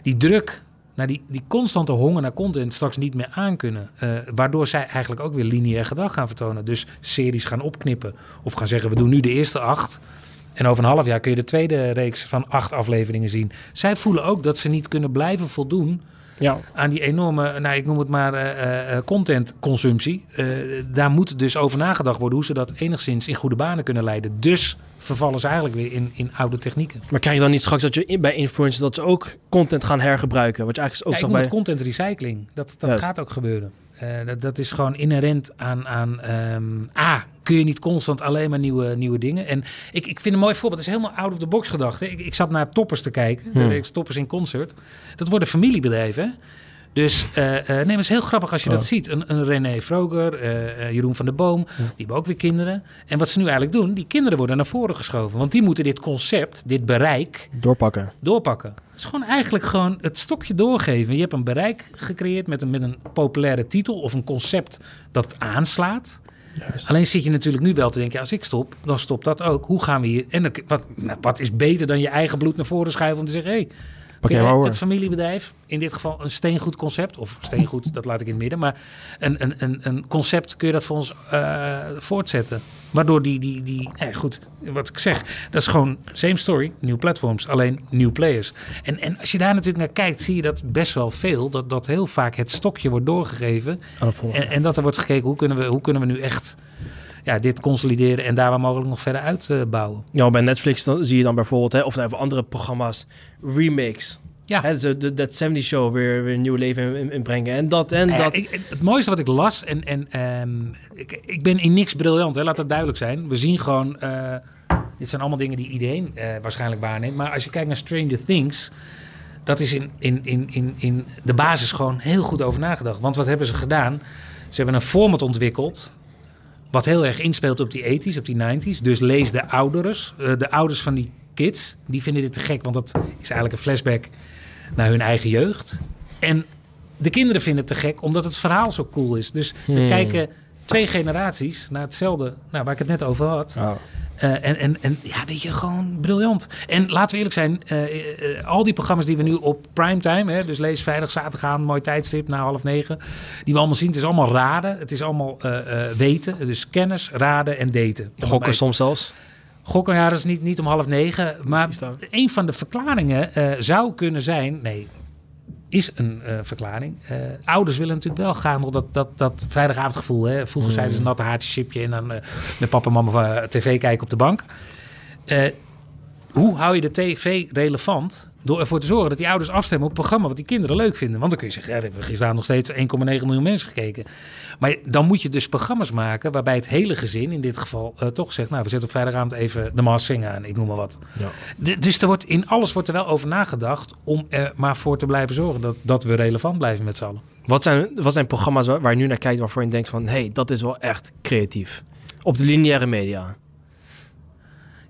die druk, naar die, die constante honger naar content straks niet meer aankunnen. Eh waardoor zij eigenlijk ook weer lineair gedrag gaan vertonen. Dus series gaan opknippen of gaan zeggen, we doen nu de eerste acht. En over een half jaar kun je de tweede reeks van acht afleveringen zien. Zij voelen ook dat ze niet kunnen blijven voldoen Ja. aan die enorme, nou ik noem het maar, eh, contentconsumptie. Daar moet dus over nagedacht worden hoe ze dat enigszins in goede banen kunnen leiden. Dus vervallen ze eigenlijk weer in, in oude technieken. Maar krijg je dan niet straks dat je in- bij influencers dat ze ook content gaan hergebruiken? Wat je eigenlijk ook Ja, ik noem bij... het content recycling. Dat, dat gaat ook gebeuren. Eh, dat, dat is gewoon inherent aan, aan ehm, A, kun je niet constant alleen maar nieuwe, nieuwe dingen. En ik, ik vind een mooi voorbeeld, het is helemaal out of the box gedacht. Hè. Ik, ik zat naar Toppers te kijken, de Hmm. reeks Toppers in Concert. Dat worden familiebedrijven. hè. Dus eh eh, nee, het is heel grappig als je Oh. dat ziet. Een, een René Vroger, eh, Jeroen van der Boom, die hebben ook weer kinderen. En wat ze nu eigenlijk doen, die kinderen worden naar voren geschoven. Want die moeten dit concept, dit bereik, Doorpakken. doorpakken. Het is gewoon eigenlijk gewoon het stokje doorgeven. Je hebt een bereik gecreëerd met een, met een populaire titel of een concept dat aanslaat. Juist. Alleen zit je natuurlijk nu wel te denken, als ik stop, dan stopt dat ook. Hoe gaan we hier... En wat, nou, wat is beter dan je eigen bloed naar voren schuiven om te zeggen... Hey, Maar het familiebedrijf, in dit geval een steengoed concept, of steengoed, dat laat ik in het midden, maar een, een, een, een concept kun je dat voor ons eh, voortzetten. Waardoor die, die, die nee, goed, wat ik zeg, dat is gewoon same story, nieuwe platforms, alleen nieuw players. En, en als je daar natuurlijk naar kijkt, zie je dat best wel veel, dat, dat heel vaak het stokje wordt doorgegeven volgende. en, en dat er wordt gekeken, hoe kunnen we, hoe kunnen we nu echt ja, dit consolideren en daar waar mogelijk nog verder uitbouwen. Ja, bij Netflix dan, zie je dan bijvoorbeeld, hè, of nou, bij andere programma's, remakes. Ja. Hè, dus de, dat 70 Show weer, weer een nieuw leven in, brengen. En dat en Nou dat. ik- het mooiste wat ik las, en, en ehm, ik, ik ben in niks briljant, hè, laat dat duidelijk zijn. We zien gewoon, eh, dit zijn allemaal dingen die iedereen eh, waarschijnlijk waarneemt. Maar als je kijkt naar Stranger Things, dat is in, in, in, in, in de basis gewoon heel goed over nagedacht. Want wat hebben ze gedaan? Ze hebben een format ontwikkeld wat heel erg inspeelt op die 80s, op die 90s. Dus lees de ouders, eh, de ouders van die kids, die vinden dit te gek, want dat is eigenlijk een flashback naar hun eigen jeugd. En de kinderen vinden het te gek omdat het verhaal zo cool is. Dus er Hmm. kijken twee generaties naar hetzelfde, nou, waar ik het net over had. Oh. Eh, en, en, en ja, weet je, gewoon briljant. En laten we eerlijk zijn, eh, eh, al die programma's die we nu op primetime, hè, dus lees vrijdag, zaterdag aan, mooi tijdstip na half negen, die we allemaal zien, het is allemaal raden, het is allemaal weten, dus kennis, raden en daten. Gokken soms zelfs. Gokken, ja, dat is niet, niet om half negen. Maar een van de verklaringen zou kunnen zijn... Nee, is een eh, verklaring. Eh, ouders willen natuurlijk wel graag nog dat, dat, dat vrijdagavondgevoel. Hè? Vroeger Hmm. zeiden ze een natte haartje en dan eh, met papa en mama eh, tv kijken op de bank. Hoe hou je de tv relevant? Door ervoor te zorgen dat die ouders afstemmen op programma wat die kinderen leuk vinden. Want dan kun je zeggen, ja, er hebben gisteren nog steeds 1,9 miljoen mensen gekeken. Maar dan moet je dus programma's maken waarbij het hele gezin, in dit geval, eh, toch zegt, nou, we zetten op vrijdagavond even de Maas aan, ik noem maar wat. Ja. De- dus er wordt, in alles wordt er wel over nagedacht om er maar voor te blijven zorgen dat, dat we relevant blijven met z'n allen. Wat zijn, wat zijn programma's waar, waar je nu naar kijkt waarvoor je denkt van... hé, hey, dat is wel echt creatief. Op de lineaire media.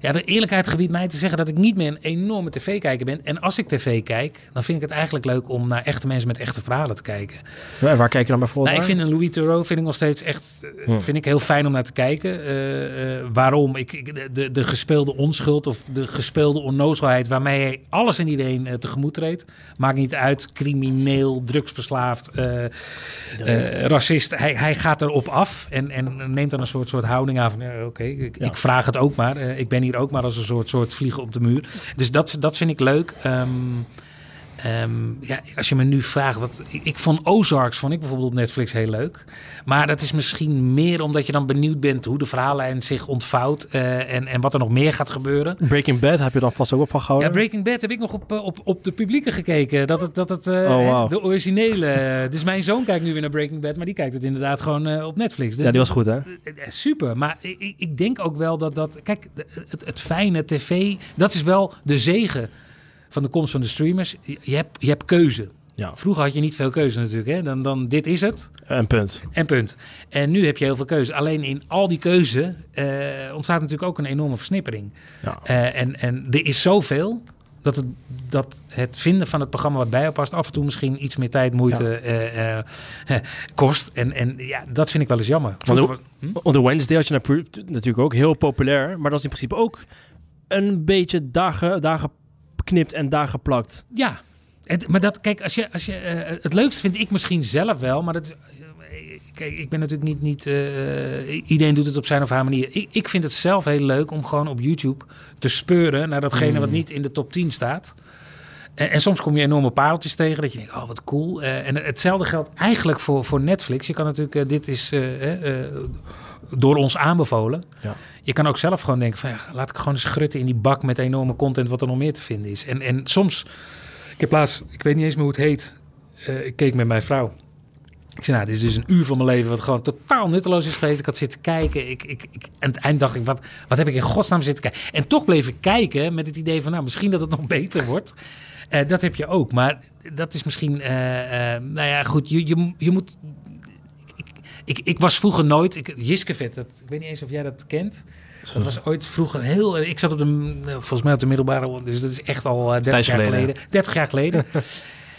Ja, de eerlijkheid gebiedt mij te zeggen dat ik niet meer een enorme tv-kijker ben. En als ik tv kijk, dan vind ik het eigenlijk leuk om naar echte mensen met echte verhalen te kijken. Ja, waar kijk je dan bijvoorbeeld Nou, ik vind een Louis Theroux vind ik nog steeds echt eh, vind ik heel fijn om naar te kijken. Eh, eh, waarom? Ik, ik, de- de, de gespeelde onschuld of de gespeelde onnozelheid waarmee hij alles en iedereen eh, tegemoet treedt. Maakt niet uit, crimineel, drugsverslaafd, eh, eh, racist. Hij, hij gaat erop af en, en neemt dan een soort, soort houding aan van ja, oké, ik, Ja. ik vraag het ook maar. Eh, ik ben ook maar als een soort, soort vliegen op de muur. Dus dat, dat vind ik leuk. Ehm, Ehm, ja, als je me nu vraagt, wat, ik, ik vond Ozarks vond ik bijvoorbeeld op Netflix heel leuk. Maar dat is misschien meer omdat je dan benieuwd bent hoe de verhaallijn zich ontvouwt eh, en, en wat er nog meer gaat gebeuren. Breaking Bad heb je dan vast ook wel van gehouden? Ja, Breaking Bad heb ik nog op, eh, op, op de publieke gekeken. Dat het, dat het eh, Oh, de originele. (laughs) Dus mijn zoon kijkt nu weer naar Breaking Bad, maar die kijkt het inderdaad gewoon op Netflix. Dus ja, die was goed, hè? Super, maar ik, ik- denk ook wel dat dat. Kijk, het, het fijne tv, dat is wel de zegen van de komst van de streamers. Je, je hebt, je hebt keuze. Ja. Vroeger had je niet veel keuze natuurlijk. Hè? Dan, dan dit is het En punt. en punt. En nu heb je heel veel keuze. Alleen in al die keuze eh, ontstaat natuurlijk ook een enorme versnippering. Ja. Eh, en, en er is zoveel dat het, dat het vinden van het programma wat bij jou past... af en toe misschien iets meer tijd, moeite (laughs) eh, kost. En, en ja, dat vind ik wel eens jammer. Want hm? The Wednesday had je natuurlijk ook heel populair. Maar dat is in principe ook een beetje dagen, dagen geknipt en daar geplakt. Ja, het, maar dat, kijk, als je, als je, eh, het leukste vind ik misschien zelf wel, maar dat is, eh, kijk, ik ben natuurlijk niet, niet eh, iedereen doet het op zijn of haar manier. Ik, ik vind het zelf heel leuk om gewoon op YouTube te speuren naar datgene wat Mm. niet in de top 10 staat. En, en soms kom je enorme pareltjes tegen dat je denkt, oh wat cool. En hetzelfde geldt eigenlijk voor, voor Netflix. Je kan natuurlijk, dit is door ons aanbevolen. Ja. Je kan ook zelf gewoon denken van, ja, laat ik gewoon eens grutten in die bak met enorme content wat er nog meer te vinden is. En, en soms, ik heb laatst, ik weet niet eens meer hoe het heet, eh, ik keek met mijn vrouw. Ik zei, nou, dit is dus een uur van mijn leven wat gewoon totaal nutteloos is geweest. Ik had zitten kijken. Ik, ik, ik, aan het eind dacht ik, wat, wat heb ik in godsnaam zitten kijken? En toch bleef ik kijken met het idee van, nou, misschien dat het nog (laughs) beter wordt. Eh, dat heb je ook. Maar dat is misschien, eh, nou ja, goed, je, je, je moet... Ik, ik, was vroeger nooit, ik, Jiskevet, dat, ik weet niet eens of jij dat kent. Dat was ooit vroeger heel. Ik zat op de, eh, volgens mij op de middelbare, dus dat is echt al eh, 30 Tijdje jaar geleden. geleden. 30 jaar geleden.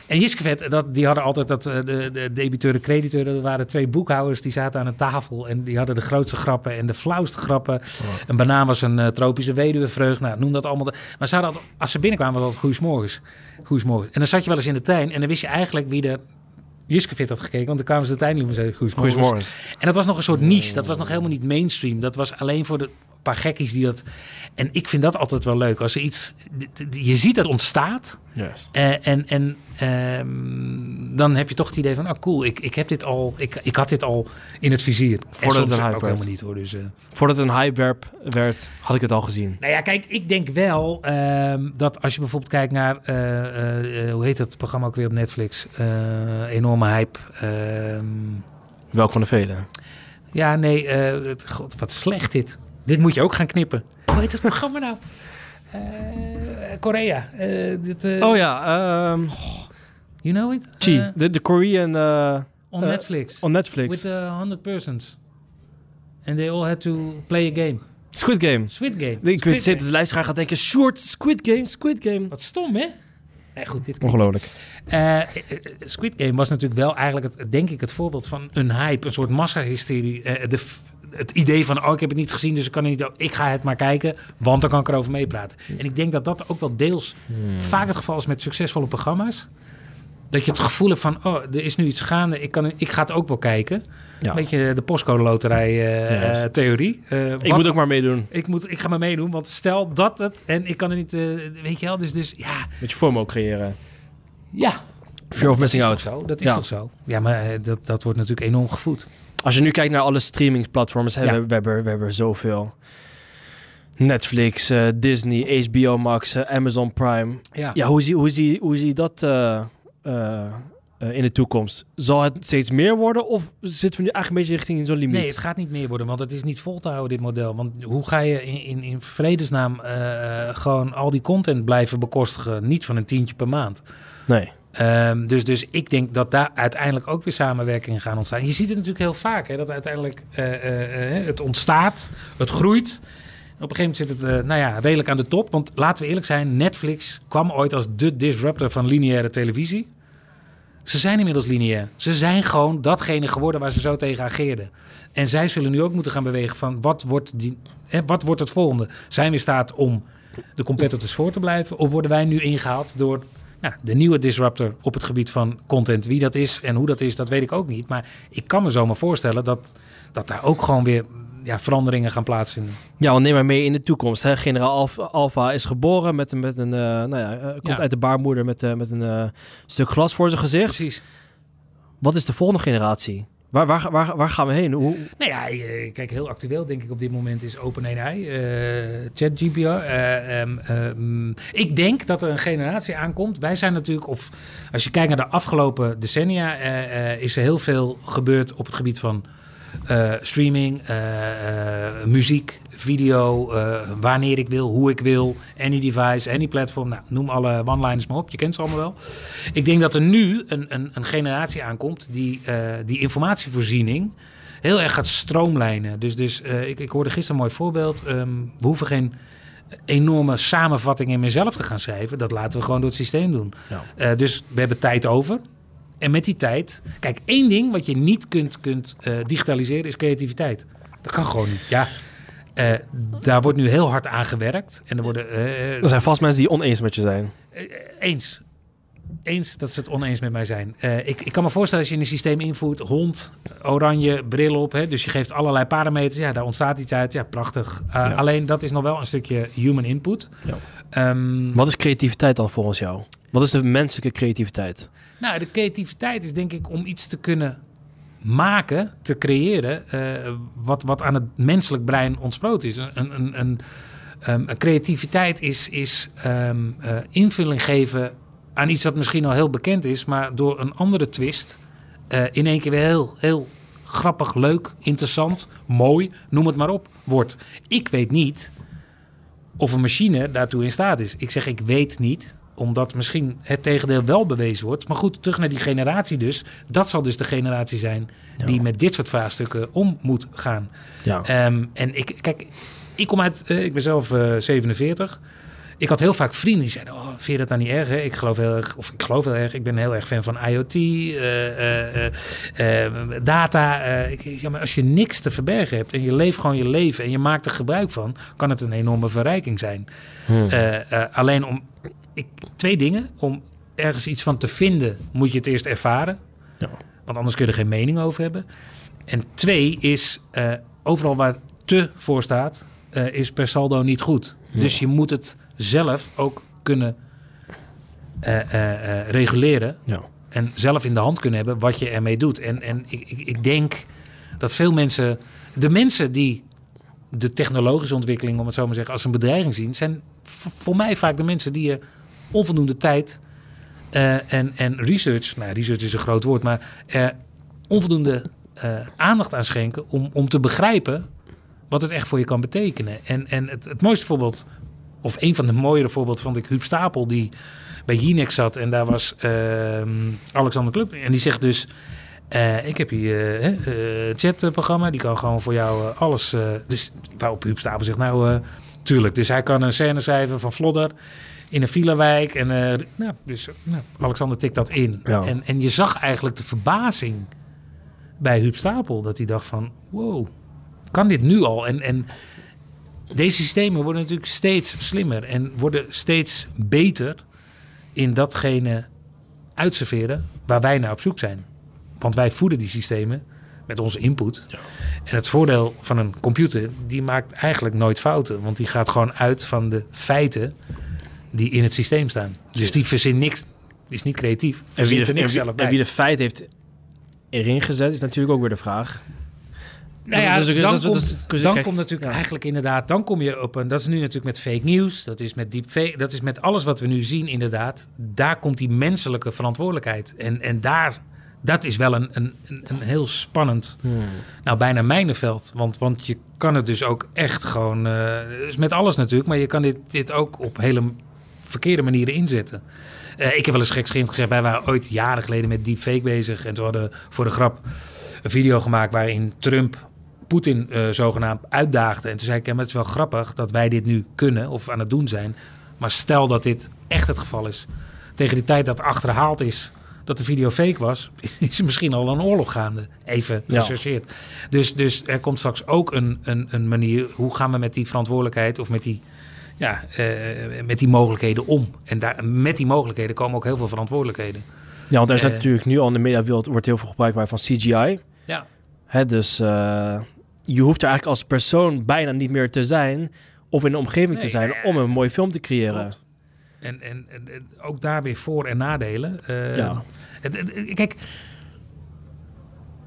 En Jiskevet, dat, die hadden altijd dat, eh, de, de debiteur, de crediteur, dat waren twee boekhouders die zaten aan een tafel en die hadden de grootste grappen en de flauwste grappen. Een banaan was een eh, tropische weduwevreugd, nou noem dat allemaal. Maar ze hadden als ze binnenkwamen, was goeiesmorgens. Goeiesmorgens. En dan zat je wel eens in de tuin en dan wist je eigenlijk wie er Jiskevet had gekeken, want dan kwamen ze in en zeiden. Goedemorgen. En dat was nog een soort niche. Dat was nog helemaal niet mainstream. Dat was alleen voor de paar gekkies die dat. En ik vind dat altijd wel leuk. Als er iets. Je ziet dat ontstaat. Eh, en en ehm, dan heb je toch het idee van. Oh, cool. Ik, ik heb dit al. Ik, ik had dit al in het vizier. En Voordat het een hype werd. niet hoor. Dus, eh. Voordat het een hype werd, had ik het al gezien. Nou ja, kijk, ik denk wel ehm, dat als je bijvoorbeeld kijkt naar, eh, eh, eh, hoe heet dat programma ook weer op Netflix? Eh, enorme hype. Ehm, Welk van de velen? ja, nee, eh, het, god, wat slecht dit. Dit moet je ook gaan knippen. Hoe heet het programma nou? (laughs) Eh, Korea. Eh, dit, eh, Oh ja, ehm You know it? Chi, de, Korean eh, on Netflix. on Netflix. With uh, 100 persons. And they all had to play a game. Squid Game. Squid Game. Ik Squid weet dat de luisteraar gaat denken, short, Squid Game, Squid Game. Wat stom, hè? Nee, goed, dit Ongelooflijk. Eh, Squid Game was natuurlijk wel eigenlijk, het, denk ik, het voorbeeld van een hype, een soort massahysterie. Eh, de, het idee van, oh, ik heb het niet gezien, dus ik kan er niet, ik ga het maar kijken, want dan kan ik erover meepraten. En ik denk dat dat ook wel deels vaak het geval is met succesvolle programma's. Dat je het gevoel hebt van, oh, er is nu iets gaande, ik, kan, ik ga het ook wel kijken. Ja. Een beetje de postcode loterij eh, eh, theorie. Eh, Ik wat- moet ook maar meedoen. ik, moet, ik ga maar meedoen, want stel dat het, en ik kan er niet, eh, weet je wel, dus, dus ja, Met je FOMO creëren. ja. Fear of Dat missing is out. toch zo? Dat is Ja. toch zo? Ja, maar dat, dat wordt natuurlijk enorm gevoed. Als je nu kijkt naar alle streamingplatforms, hè, Ja. we, we, hebben, we hebben zoveel. Netflix, eh, Disney, HBO Max, eh, Amazon Prime. Ja. Ja, hoe zie, hoe zie, hoe zie je dat eh, in de toekomst? Zal het steeds meer worden of zitten we nu eigenlijk een beetje richting in zo'n limiet? Nee, het gaat niet meer worden, want het is niet vol te houden, dit model. Want hoe ga je in, in, in vredesnaam gewoon al die content blijven bekostigen? Niet van een tientje per maand. Nee. Ehm, dus, dus ik denk dat daar uiteindelijk ook weer samenwerkingen gaan ontstaan. Je ziet het natuurlijk heel vaak, hè, dat uiteindelijk eh, eh, eh, het ontstaat, het groeit. Op een gegeven moment zit het nou ja, redelijk aan de top. Want laten we eerlijk zijn, Netflix kwam ooit als de disruptor van lineaire televisie. Ze zijn inmiddels lineair. Ze zijn gewoon datgene geworden waar ze zo tegen ageerden. En zij zullen nu ook moeten gaan bewegen van wat wordt, die, hè, wat wordt het volgende? Zijn we in staat om de competitors voor te blijven? Of worden wij nu ingehaald door nou, de nieuwe disruptor op het gebied van content? Wie dat is en hoe dat is, dat weet ik ook niet. Maar ik kan me zomaar voorstellen dat, dat daar ook gewoon weer ja, veranderingen gaan plaatsvinden. Ja, want neem maar mee in de toekomst. Hè. Generaal Alpha, is geboren met, een- met een, eh, nou ja, eh, komt Ja. uit de baarmoeder met, eh, met een stuk glas voor zijn gezicht. Precies. Wat is de volgende generatie? Waar, waar, waar, gaan we heen? Hoe, Nou ja, kijk, heel actueel denk ik op dit moment is OpenAI, eh ChatGPT. ehm, ik denk dat er een generatie aankomt. Wij zijn natuurlijk, of als je kijkt naar de afgelopen decennia, eh, is er heel veel gebeurd op het gebied van eh, streaming, eh, eh, muziek, video, wanneer ik wil, hoe ik wil, any device, any platform. Nou, noem alle one-liners maar op, je kent ze allemaal wel. Ik denk dat er nu een, een, een generatie aankomt die die informatievoorziening heel erg gaat stroomlijnen. Dus, dus ik, ik hoorde gisteren een mooi voorbeeld. Ehm, we hoeven geen enorme samenvatting in mezelf te gaan schrijven. Dat laten we gewoon door het systeem doen. Ja. Dus we hebben tijd over. En met die tijd... Kijk, één ding wat je niet kunt, kunt eh, digitaliseren is creativiteit. Dat kan gewoon niet. Ja, eh, daar wordt nu heel hard aan gewerkt. En er worden... eh, er zijn vast mensen die oneens met je zijn. eens. Eens dat ze het oneens met mij zijn. Ik, ik kan me voorstellen als je in een systeem invoert, hond, oranje, bril op. Hè, dus je geeft allerlei parameters. Ja, daar ontstaat iets uit. Ja, prachtig. Ja. Alleen dat is nog wel een stukje human input. Ja. Ehm, Wat is creativiteit dan volgens jou? Wat is de menselijke creativiteit? Nou, de creativiteit is denk ik om iets te kunnen maken, te creëren, eh, wat, wat aan het menselijk brein ontsproot is. Een, een, een, ehm, een creativiteit is, is ehm, eh, invulling geven aan iets wat misschien al heel bekend is, maar door een andere twist eh, in één keer weer heel, heel grappig, leuk, interessant, mooi, noem het maar op, wordt. Ik weet niet of een machine daartoe in staat is. Ik zeg ik weet niet, omdat misschien het tegendeel wel bewezen wordt. Maar goed, terug naar die generatie dus. Dat zal dus de generatie zijn die met dit soort vraagstukken om moet gaan. Ja. Ehm, en ik, kijk, ik kom uit, eh, ik ben zelf eh, 47. Ik had heel vaak vrienden die zeiden: Oh, vind je dat dan niet erg? Hè? Ik geloof heel erg, of ik geloof heel erg, ik ben heel erg fan van IoT, eh, eh, eh, eh, data. eh, ik, ja, maar als je niks te verbergen hebt en je leeft gewoon je leven en je maakt er gebruik van, kan het een enorme verrijking zijn. Hmm. Eh, eh, alleen om ik, twee dingen. Om ergens iets van te vinden, moet je het eerst ervaren. Ja. Want anders kun je er geen mening over hebben. En twee is, eh, overal waar te voor staat, eh, is per saldo niet goed. Ja. Dus je moet het zelf ook kunnen eh, reguleren. Ja. En zelf in de hand kunnen hebben wat je ermee doet. En, en ik, ik, ik denk dat veel mensen, de mensen die de technologische ontwikkeling, om het zo maar te zeggen, als een bedreiging zien, zijn voor mij vaak de mensen die er onvoldoende tijd eh, en, en research, nou research is een groot woord, maar er onvoldoende eh, aandacht aan schenken om, om te begrijpen wat het echt voor je kan betekenen. En, en het, het mooiste voorbeeld, of een van de mooiere voorbeelden, vond ik Huub Stapel, die bij Jinex zat en daar was ehm, Alexander Club. En die zegt dus, eh, ik heb hier een uh, chatprogramma, die kan gewoon voor jou eh, alles... eh, dus waarop Huub Stapel zegt, nou, eh, tuurlijk. Dus hij kan een scène schrijven van Vlodder in een filawijk. En eh, nou, dus nou, Alexander tikt dat in. Ja. En, en je zag eigenlijk de verbazing bij Huub Stapel. Dat hij dacht van, wow, kan dit nu al? En, en deze systemen worden natuurlijk steeds slimmer en worden steeds beter in datgene uitserveren waar wij naar op zoek zijn. Want wij voeden die systemen met onze input. En het voordeel van een computer, die maakt eigenlijk nooit fouten. Want die gaat gewoon uit van de feiten die in het systeem staan. Dus die verzint niks, is niet creatief. En wie, de, er niks en zelf en bij. wie de feit heeft erin gezet, is natuurlijk ook weer de vraag. Nou ja, Dus- dus- dan, dus- dus- komt, dan komt natuurlijk ja. eigenlijk inderdaad, dan kom je op een, dat is nu natuurlijk met fake news, dat is met deepfake, dat is met alles wat we nu zien inderdaad. Daar komt die menselijke verantwoordelijkheid. En, en daar, dat is wel een, een, een, heel spannend, Hmm. nou bijna mijnenveld. Want, want je kan het dus ook echt gewoon, dus met alles natuurlijk, maar je kan dit, dit ook op hele verkeerde manieren inzetten. Eh, ik heb wel eens gekscherend gezegd, wij waren ooit jaren geleden met deepfake bezig. En toen hadden voor de grap een video gemaakt waarin Trump Poetin eh, zogenaamd uitdaagde. En toen zei ik, ja, maar het is wel grappig dat wij dit nu kunnen of aan het doen zijn. Maar stel dat dit echt het geval is. Tegen die tijd dat achterhaald is dat de video fake was, (laughs) is er misschien al een oorlog gaande. Even Ja. gechercheerd. Dus, dus er komt straks ook een, een, een manier, hoe gaan we met die verantwoordelijkheid of met die, ja, eh, met die mogelijkheden om? En daar, met die mogelijkheden komen ook heel veel verantwoordelijkheden. Ja, want er is Eh. natuurlijk nu al in de mediawereld wordt heel veel gebruik van CGI. Ja. Hè, dus eh, je hoeft er eigenlijk als persoon bijna niet meer te zijn of in de omgeving te zijn om een mooie film te creëren. Klopt. En, en, en, ook daar weer voor- en nadelen. Ja. het, het- kijk,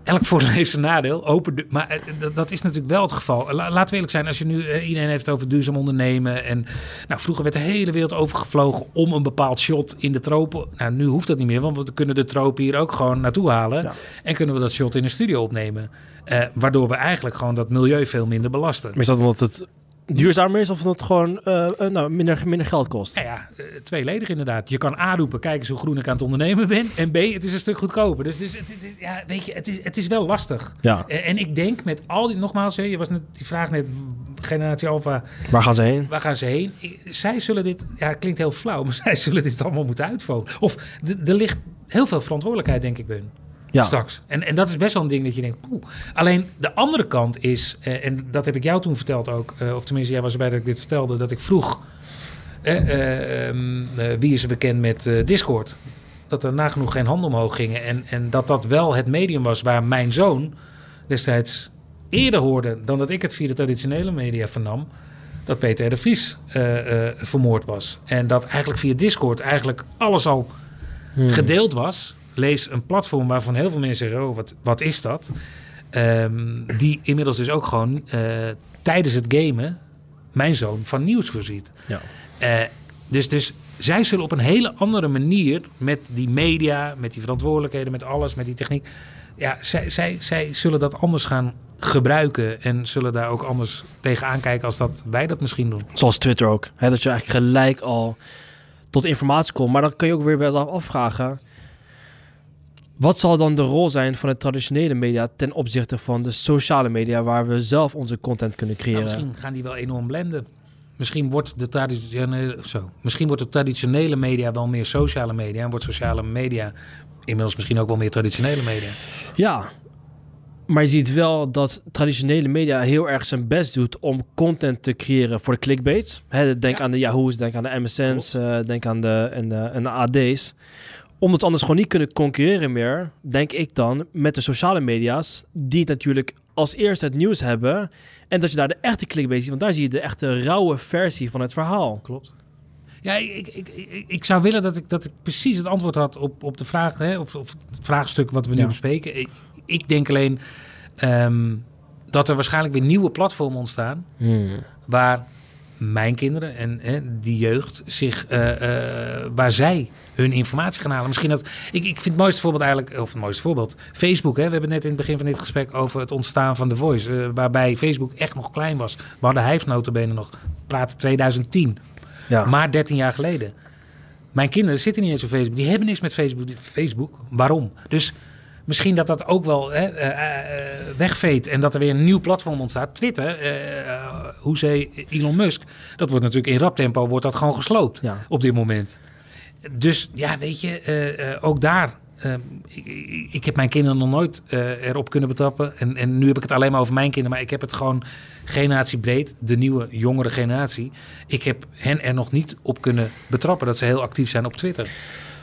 elk voordeel heeft zijn nadeel. Open de- maar eh, dat, dat is natuurlijk wel het geval. La- laten we eerlijk zijn, als je nu eh, iedereen heeft over duurzaam ondernemen. En nou, vroeger werd de hele wereld overgevlogen om een bepaald shot in de tropen. Nou, nu hoeft dat niet meer, want we kunnen de tropen hier ook gewoon naartoe halen. Ja. En kunnen we dat shot in de studio opnemen. Eh, waardoor we eigenlijk gewoon dat milieu veel minder belasten. Maar is dat omdat het duurzamer is of het gewoon eh, eh, nou, minder, minder geld kost? Nou ja, eh, tweeledig inderdaad. Je kan A roepen, kijk eens hoe groen ik aan het ondernemen ben. En B, het is een stuk goedkoper. Dus het is, het, het- ja, weet je, het is, het is wel lastig. Ja, En, en ik denk met al die, nogmaals, je was net, die vraag net, generatie Alpha, waar gaan ze heen? waar gaan ze heen? Zij zullen dit, ja, klinkt heel flauw, (laughs) maar zij zullen dit allemaal moeten uitvoeren. Of er ligt heel veel verantwoordelijkheid, denk ik, bij hun Ja, straks. En, en dat is best wel een ding dat je denkt, poeh. Alleen de andere kant is, eh, en dat heb ik jou toen verteld ook, eh, of tenminste jij was erbij dat ik dit vertelde, dat ik vroeg, eh, eh, ehm, eh, wie is er bekend met Discord? Dat er nagenoeg geen handen omhoog gingen en, en dat dat wel het medium was waar mijn zoon destijds eerder hoorde dan dat ik het via de traditionele media vernam. Dat Peter R. de Vries vermoord was. En dat eigenlijk via Discord eigenlijk alles al Hmm. gedeeld was. Lees een platform waarvan heel veel mensen zeggen: Oh, wat, wat is dat? Ehm, die inmiddels dus ook gewoon eh, tijdens het gamen mijn zoon van nieuws voorziet. Ja. Eh, dus, dus zij zullen op een hele andere manier met die media, met die verantwoordelijkheden, met alles, met die techniek. Ja, zij, zij, zij zullen dat anders gaan gebruiken en zullen daar ook anders tegenaan kijken als dat wij dat misschien doen. Zoals Twitter ook. Hè, dat je eigenlijk gelijk al tot informatie komt. Maar dan kun je ook weer bij jezelf afvragen. Wat zal dan de rol zijn van de traditionele media ten opzichte van de sociale media waar we zelf onze content kunnen Nou, creëren? misschien gaan die wel enorm blenden. Misschien wordt, de traditionele, zo, misschien wordt de traditionele media wel meer sociale media. En wordt sociale media inmiddels misschien ook wel meer traditionele media. Ja, maar je ziet wel dat traditionele media heel erg zijn best doet om content te creëren voor de clickbaits. Denk Ja. aan de Yahoo's, denk aan de MSN's, eh, denk aan de, en de, en de AD's. Omdat anders gewoon niet kunnen concurreren meer, denk ik dan, met de sociale media's, die het natuurlijk als eerste het nieuws hebben. En dat je daar de echte clickbait ziet, want daar zie je de echte rauwe versie van het verhaal. Klopt. Ja, ik, ik, ik, ik zou willen dat ik, dat ik precies het antwoord had op, op de vraag, hè, of, of het vraagstuk wat we nu Ja. bespreken. Ik, ik denk alleen ehm, dat er waarschijnlijk weer nieuwe platformen ontstaan. waar mijn kinderen en hè, die jeugd zich, eh, eh, waar zij hun informatie gaan halen. Misschien dat, ik, ik vind het mooiste voorbeeld eigenlijk, of het mooiste voorbeeld, Facebook. Hè? We hebben net in het begin van dit gesprek over het ontstaan van The Voice, eh, waarbij Facebook echt nog klein was. We hadden Hive notabene nog, praten 2010, Ja. maar 13 jaar geleden. Mijn kinderen zitten niet eens op Facebook, die hebben niks met Facebook. Facebook, waarom? Dus misschien dat dat ook wel hè, eh, eh, wegveet en dat er weer een nieuw platform ontstaat. Twitter, eh, hoe zei Elon Musk, dat wordt natuurlijk in rap tempo wordt dat gewoon gesloopt Ja. op dit moment. Dus ja, weet je, eh, eh, ook daar. eh, ik, ik- heb mijn kinderen nog nooit eh, erop kunnen betrappen. En, en nu heb ik het alleen maar over mijn kinderen. Maar ik heb het gewoon generatiebreed, de nieuwe, jongere generatie. Ik heb hen er nog niet op kunnen betrappen dat ze heel actief zijn op Twitter.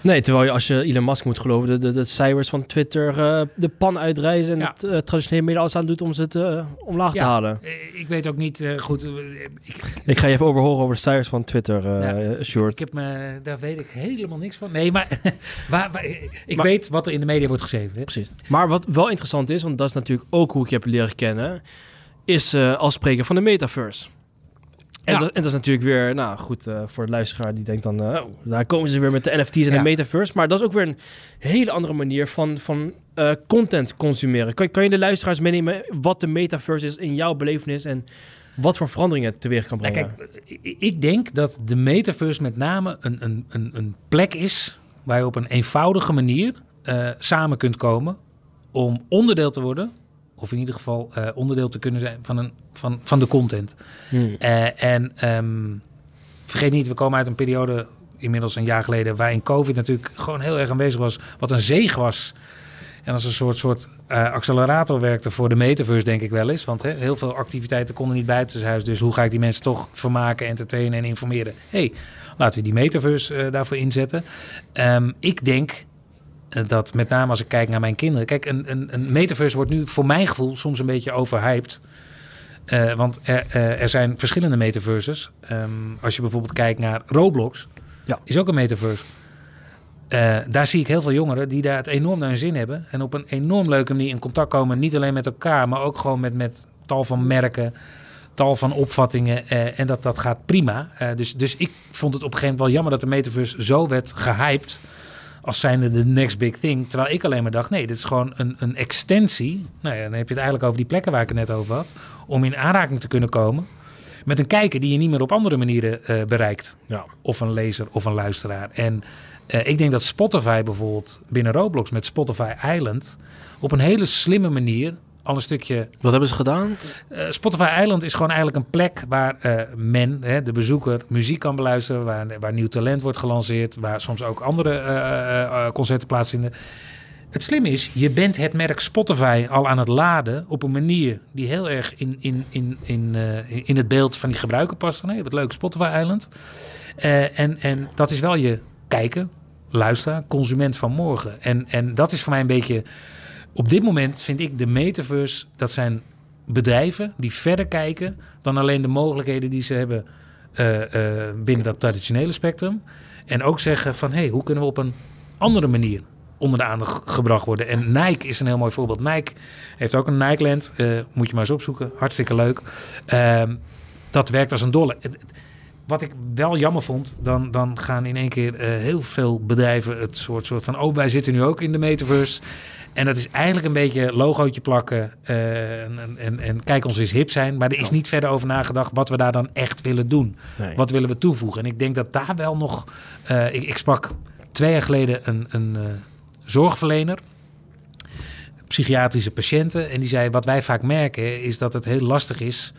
Nee, terwijl je als je Elon Musk moet geloven, de, de, de cijfers van Twitter eh, de pan uitreizen en Ja. het eh, traditionele media alles aan doet om ze te, eh, omlaag te Ja. halen. Eh, Ik weet ook niet goed. Ik, Ik ga je even overhoren over de cijfers van Twitter, Ja. Short. ik heb me, daar weet ik helemaal niks van. Nee, maar, (laughs) waar, waar- ik Maar- weet wat er in de media wordt geschreven. Hè? Precies. Maar wat wel interessant is, want dat is natuurlijk ook hoe ik je heb leren kennen, is als spreker van de metaverse. En, Ja. dat, en dat is natuurlijk weer, nou goed, eh, voor de luisteraar die denkt dan, eh, oh, daar komen ze weer met de NFT's en Ja. de metaverse. Maar dat is ook weer een hele andere manier van, van eh, content consumeren. Kan, kan je de luisteraars meenemen wat de metaverse is in jouw belevenis en wat voor veranderingen het teweeg kan Nou, brengen? kijk, ik- denk dat de metaverse met name een, een, een, een plek is waar je op een eenvoudige manier samen kunt komen om onderdeel te worden Of in ieder geval eh, onderdeel te kunnen zijn van, een, van, van de content. Hmm. Eh, en ehm, vergeet niet, we komen uit een periode, inmiddels een jaar geleden, waarin COVID natuurlijk gewoon heel erg aanwezig was. Wat een zegen was. En als een soort, soort eh, accelerator werkte voor de metaverse, denk ik wel eens. Want hè, heel veel activiteiten konden niet buitenshuis. Dus hoe ga ik die mensen toch vermaken, entertainen en informeren? hey, laten we die metaverse daarvoor inzetten. Ehm, ik denk dat met name als ik kijk naar mijn kinderen. Kijk, een, een, een metaverse wordt nu voor mijn gevoel soms een beetje overhyped. Eh, want er, eh, er zijn verschillende metaverses. Ehm, als je bijvoorbeeld kijkt naar Roblox, Ja. is ook een metaverse. Eh, daar zie ik heel veel jongeren die daar het enorm naar hun zin hebben. En op een enorm leuke manier in contact komen. Niet alleen met elkaar, maar ook gewoon met, met tal van merken, tal van opvattingen. eh, en dat, dat gaat prima. Eh, dus, dus ik vond het op een gegeven moment wel jammer dat de metaverse zo werd gehyped. Als zijnde de next big thing. Terwijl ik alleen maar dacht, nee, dit is gewoon een, een extensie. Nou ja, dan heb je het eigenlijk over die plekken waar ik het net over had. Om in aanraking te kunnen komen met een kijker die je niet meer op andere manieren eh, bereikt Ja. of een lezer of een luisteraar. En eh, ik denk dat Spotify bijvoorbeeld binnen Roblox met Spotify Island op een hele slimme manier al een stukje. Wat hebben ze gedaan? eh, Spotify Island is gewoon eigenlijk een plek waar eh, men, hè, de bezoeker, muziek kan beluisteren, waar, waar nieuw talent wordt gelanceerd, waar soms ook andere eh, concerten plaatsvinden. Het slimme is, je bent het merk Spotify al aan het laden op een manier die heel erg in, in, in, in, in het beeld van die gebruiker past. Van, hey, wat leuk, Spotify Island. En, en dat is wel je kijker, luisteraar, consument van morgen. En, en dat is voor mij een beetje... Op dit moment vind ik de metaverse, dat zijn bedrijven die verder kijken dan alleen de mogelijkheden die ze hebben eh, eh, binnen dat traditionele spectrum. En ook zeggen van, hé, hey, hoe kunnen we op een andere manier onder de aandacht gebracht worden? En Nike is een heel mooi voorbeeld. Nike heeft ook een Nike-land, eh, moet je maar eens opzoeken. Hartstikke leuk. Ehm, dat werkt als een dolle. Wat ik wel jammer vond, dan, dan gaan in één keer heel veel bedrijven het soort, soort van... oh, wij zitten nu ook in de metaverse. En dat is eigenlijk een beetje logootje plakken eh, en, en, en, kijk ons eens hip zijn. Maar er is niet verder over nagedacht wat we daar dan echt willen doen. Nee. Wat willen we toevoegen? En ik denk dat daar wel nog... eh, ik, ik sprak twee jaar geleden een, een eh, zorgverlener, psychiatrische patiënten. En die zei, wat wij vaak merken is dat het heel lastig is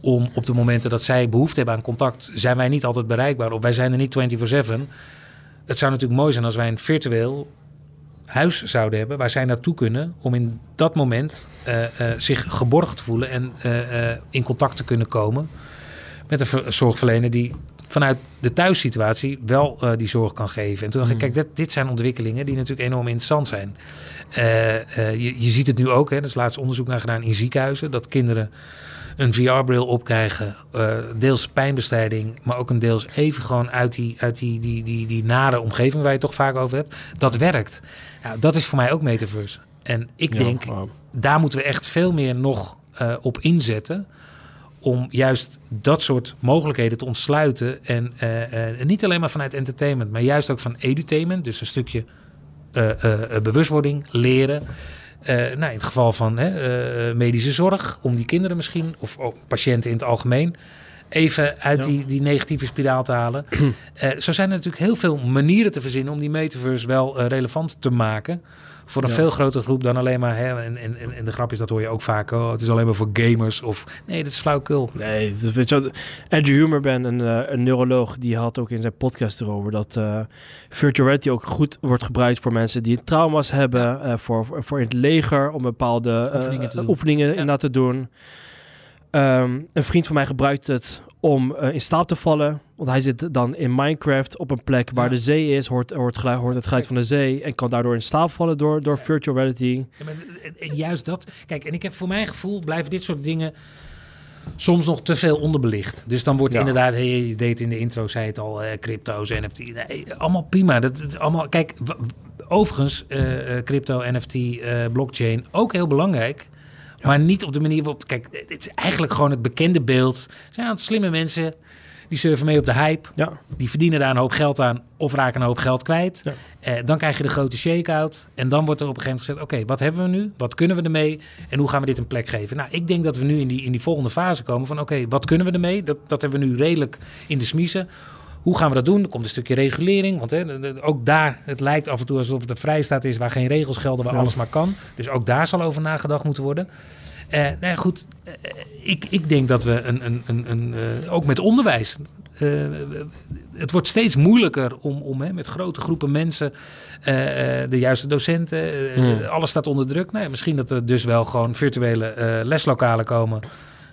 om op de momenten dat zij behoefte hebben aan contact, zijn wij niet altijd bereikbaar. Of wij zijn er niet 24-7. Het zou natuurlijk mooi zijn als wij een virtueel huis zouden hebben waar zij naartoe kunnen om in dat moment eh, eh, zich geborgd te voelen en eh, in contact te kunnen komen met een ver- zorgverlener die vanuit de thuissituatie wel die zorg kan geven. En toen dacht ik, kijk, dit, dit zijn ontwikkelingen die natuurlijk enorm interessant zijn. Je, je ziet het nu ook, hè, er is laatst onderzoek naar gedaan in ziekenhuizen, dat kinderen een VR-bril opkrijgen, eh, deels pijnbestrijding, maar ook een deels even gewoon uit die, uit die, die, die, die nare omgeving waar je het toch vaak over hebt. Dat werkt. Ja, dat is voor mij ook metaverse. En ik Ja, denk, daar moeten we echt veel meer nog eh, op inzetten. Om juist dat soort mogelijkheden te ontsluiten. En eh, eh, niet alleen maar vanuit entertainment, maar juist ook van edutainment. Dus een stukje bewustwording, leren. Eh, nou, in het geval van hè, eh, medische zorg, om die kinderen misschien, of ook patiënten in het algemeen, even uit Ja. die, die negatieve spiraal te halen. (clears throat) Eh, zo zijn er natuurlijk heel veel manieren te verzinnen om die metaverse wel relevant te maken. Voor een Ja. veel grotere groep dan alleen maar. Hè, en, en, en- de grap is, dat hoor je ook vaak. Oh, het is alleen maar voor gamers. Of nee, dat is flauwkul. Nee, dat, weet je wat, Andrew Humerman, een, eh, een neuroloog, die had ook in zijn podcast erover dat eh virtual reality ook goed wordt gebruikt voor mensen die trauma's hebben, eh, voor, voor in het leger om bepaalde Oefeningen te doen. oefeningen Ja. inderdaad te doen. Ehm, een vriend van mij gebruikt het om eh, in slaap te vallen, want hij zit dan in Minecraft op een plek waar Ja. de zee is, hoort, hoort, geluid, hoort het geluid van de zee en kan daardoor in slaap vallen door, door virtual reality. Ja, maar, en- en juist dat. Kijk, en ik heb voor mijn gevoel blijven dit soort dingen soms nog te veel onderbelicht. Dus dan wordt Ja. inderdaad, hey, je deed in de intro, zei het al, eh, crypto's, NFT. Nee, allemaal prima. Dat, dat allemaal, kijk, overigens, eh, eh, crypto, NFT, eh, blockchain, ook heel belangrijk. Maar niet op de manier waarop... Kijk, het is eigenlijk gewoon het bekende beeld. Er zijn aantal slimme mensen, die surfen mee op de hype. Ja, Die verdienen daar een hoop geld aan of raken een hoop geld kwijt. Ja. Eh, dan krijg je de grote shake-out. En dan wordt er op een gegeven moment gezegd... oké, wat hebben we nu? Wat kunnen we ermee? En hoe gaan we dit een plek geven? Nou, ik denk dat we nu in die, in die volgende fase komen van... oké, wat kunnen we ermee? Dat, dat hebben we nu redelijk in de smiezen. Hoe gaan we dat doen? Er komt een stukje regulering. Want hè, ook daar, het lijkt af en toe alsof het een vrijstaat is waar geen regels gelden, waar Ja. alles maar kan. Dus ook daar zal over nagedacht moeten worden. Eh nou ja, goed, eh, ik, ik denk dat we een, een, een, een, eh, ook met onderwijs. het wordt steeds moeilijker om, om hè, met grote groepen mensen, de juiste docenten, Hmm. alles staat onder druk. Nou ja, misschien dat er dus wel gewoon virtuele leslokalen komen.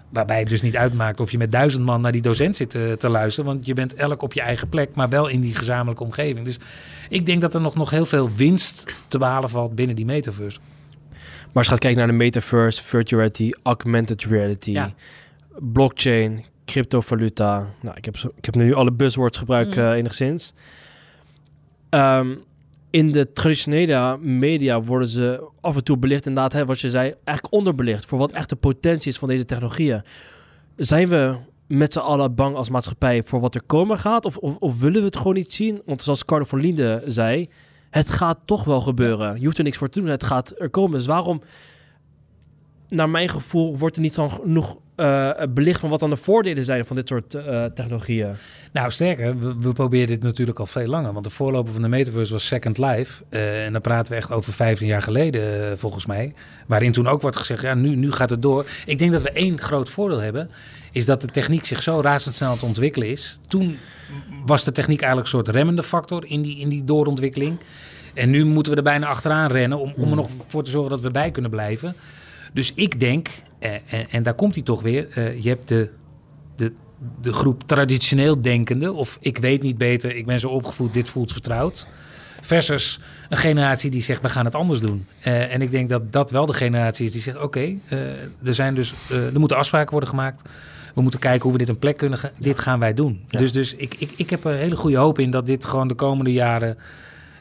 Waarbij het dus niet uitmaakt of je met duizend man naar die docent zit te, te luisteren. Want je bent elk op je eigen plek, maar wel in die gezamenlijke omgeving. Dus ik denk dat er nog, nog heel veel winst te behalen valt binnen die metaverse. Maar als je gaat kijken naar de metaverse, virtual reality, augmented reality, Ja. blockchain, cryptovaluta. Nou, ik heb, ik heb nu alle buzzwords gebruikt Mm. eh, enigszins. Ehm, in de traditionele media worden ze af en toe belicht, inderdaad, hè, wat je zei, eigenlijk onderbelicht voor wat echt de potentie is van deze technologieën. Zijn we met z'n allen bang als maatschappij voor wat er komen gaat? Of, of, of willen we het gewoon niet zien? Want zoals Carlo van Linde zei, het gaat toch wel gebeuren. Je hoeft er niks voor te doen, het gaat er komen. Dus waarom, naar mijn gevoel, wordt er niet dan genoeg eh, belicht van wat dan de voordelen zijn van dit soort eh, technologieën? Nou, sterker, we, we proberen dit natuurlijk al veel langer. Want de voorloper van de metaverse was Second Life. Eh, en dan praten we echt over 15 jaar geleden, eh, volgens mij. Waarin toen ook wordt gezegd, ja, nu, nu gaat het door. Ik denk dat we één groot voordeel hebben. Is dat de techniek zich zo razendsnel aan het ontwikkelen is. Toen was de techniek eigenlijk een soort remmende factor in die, in die doorontwikkeling. En nu moeten we er bijna achteraan rennen om, om er nog voor te zorgen dat we bij kunnen blijven. Dus ik denk, eh, en, en daar komt hij toch weer, eh, je hebt de, de, de groep traditioneel denkende, of ik weet niet beter, ik ben zo opgevoed, dit voelt vertrouwd. Versus een generatie die zegt, we gaan het anders doen. Eh, en ik denk dat dat wel de generatie is die zegt, oké, eh, er zijn dus, eh, er moeten afspraken worden gemaakt. We moeten kijken hoe we dit een plek kunnen gaan. Dit gaan wij doen. Ja. Dus, dus ik, ik, ik heb er hele goede hoop in dat dit gewoon de komende jaren.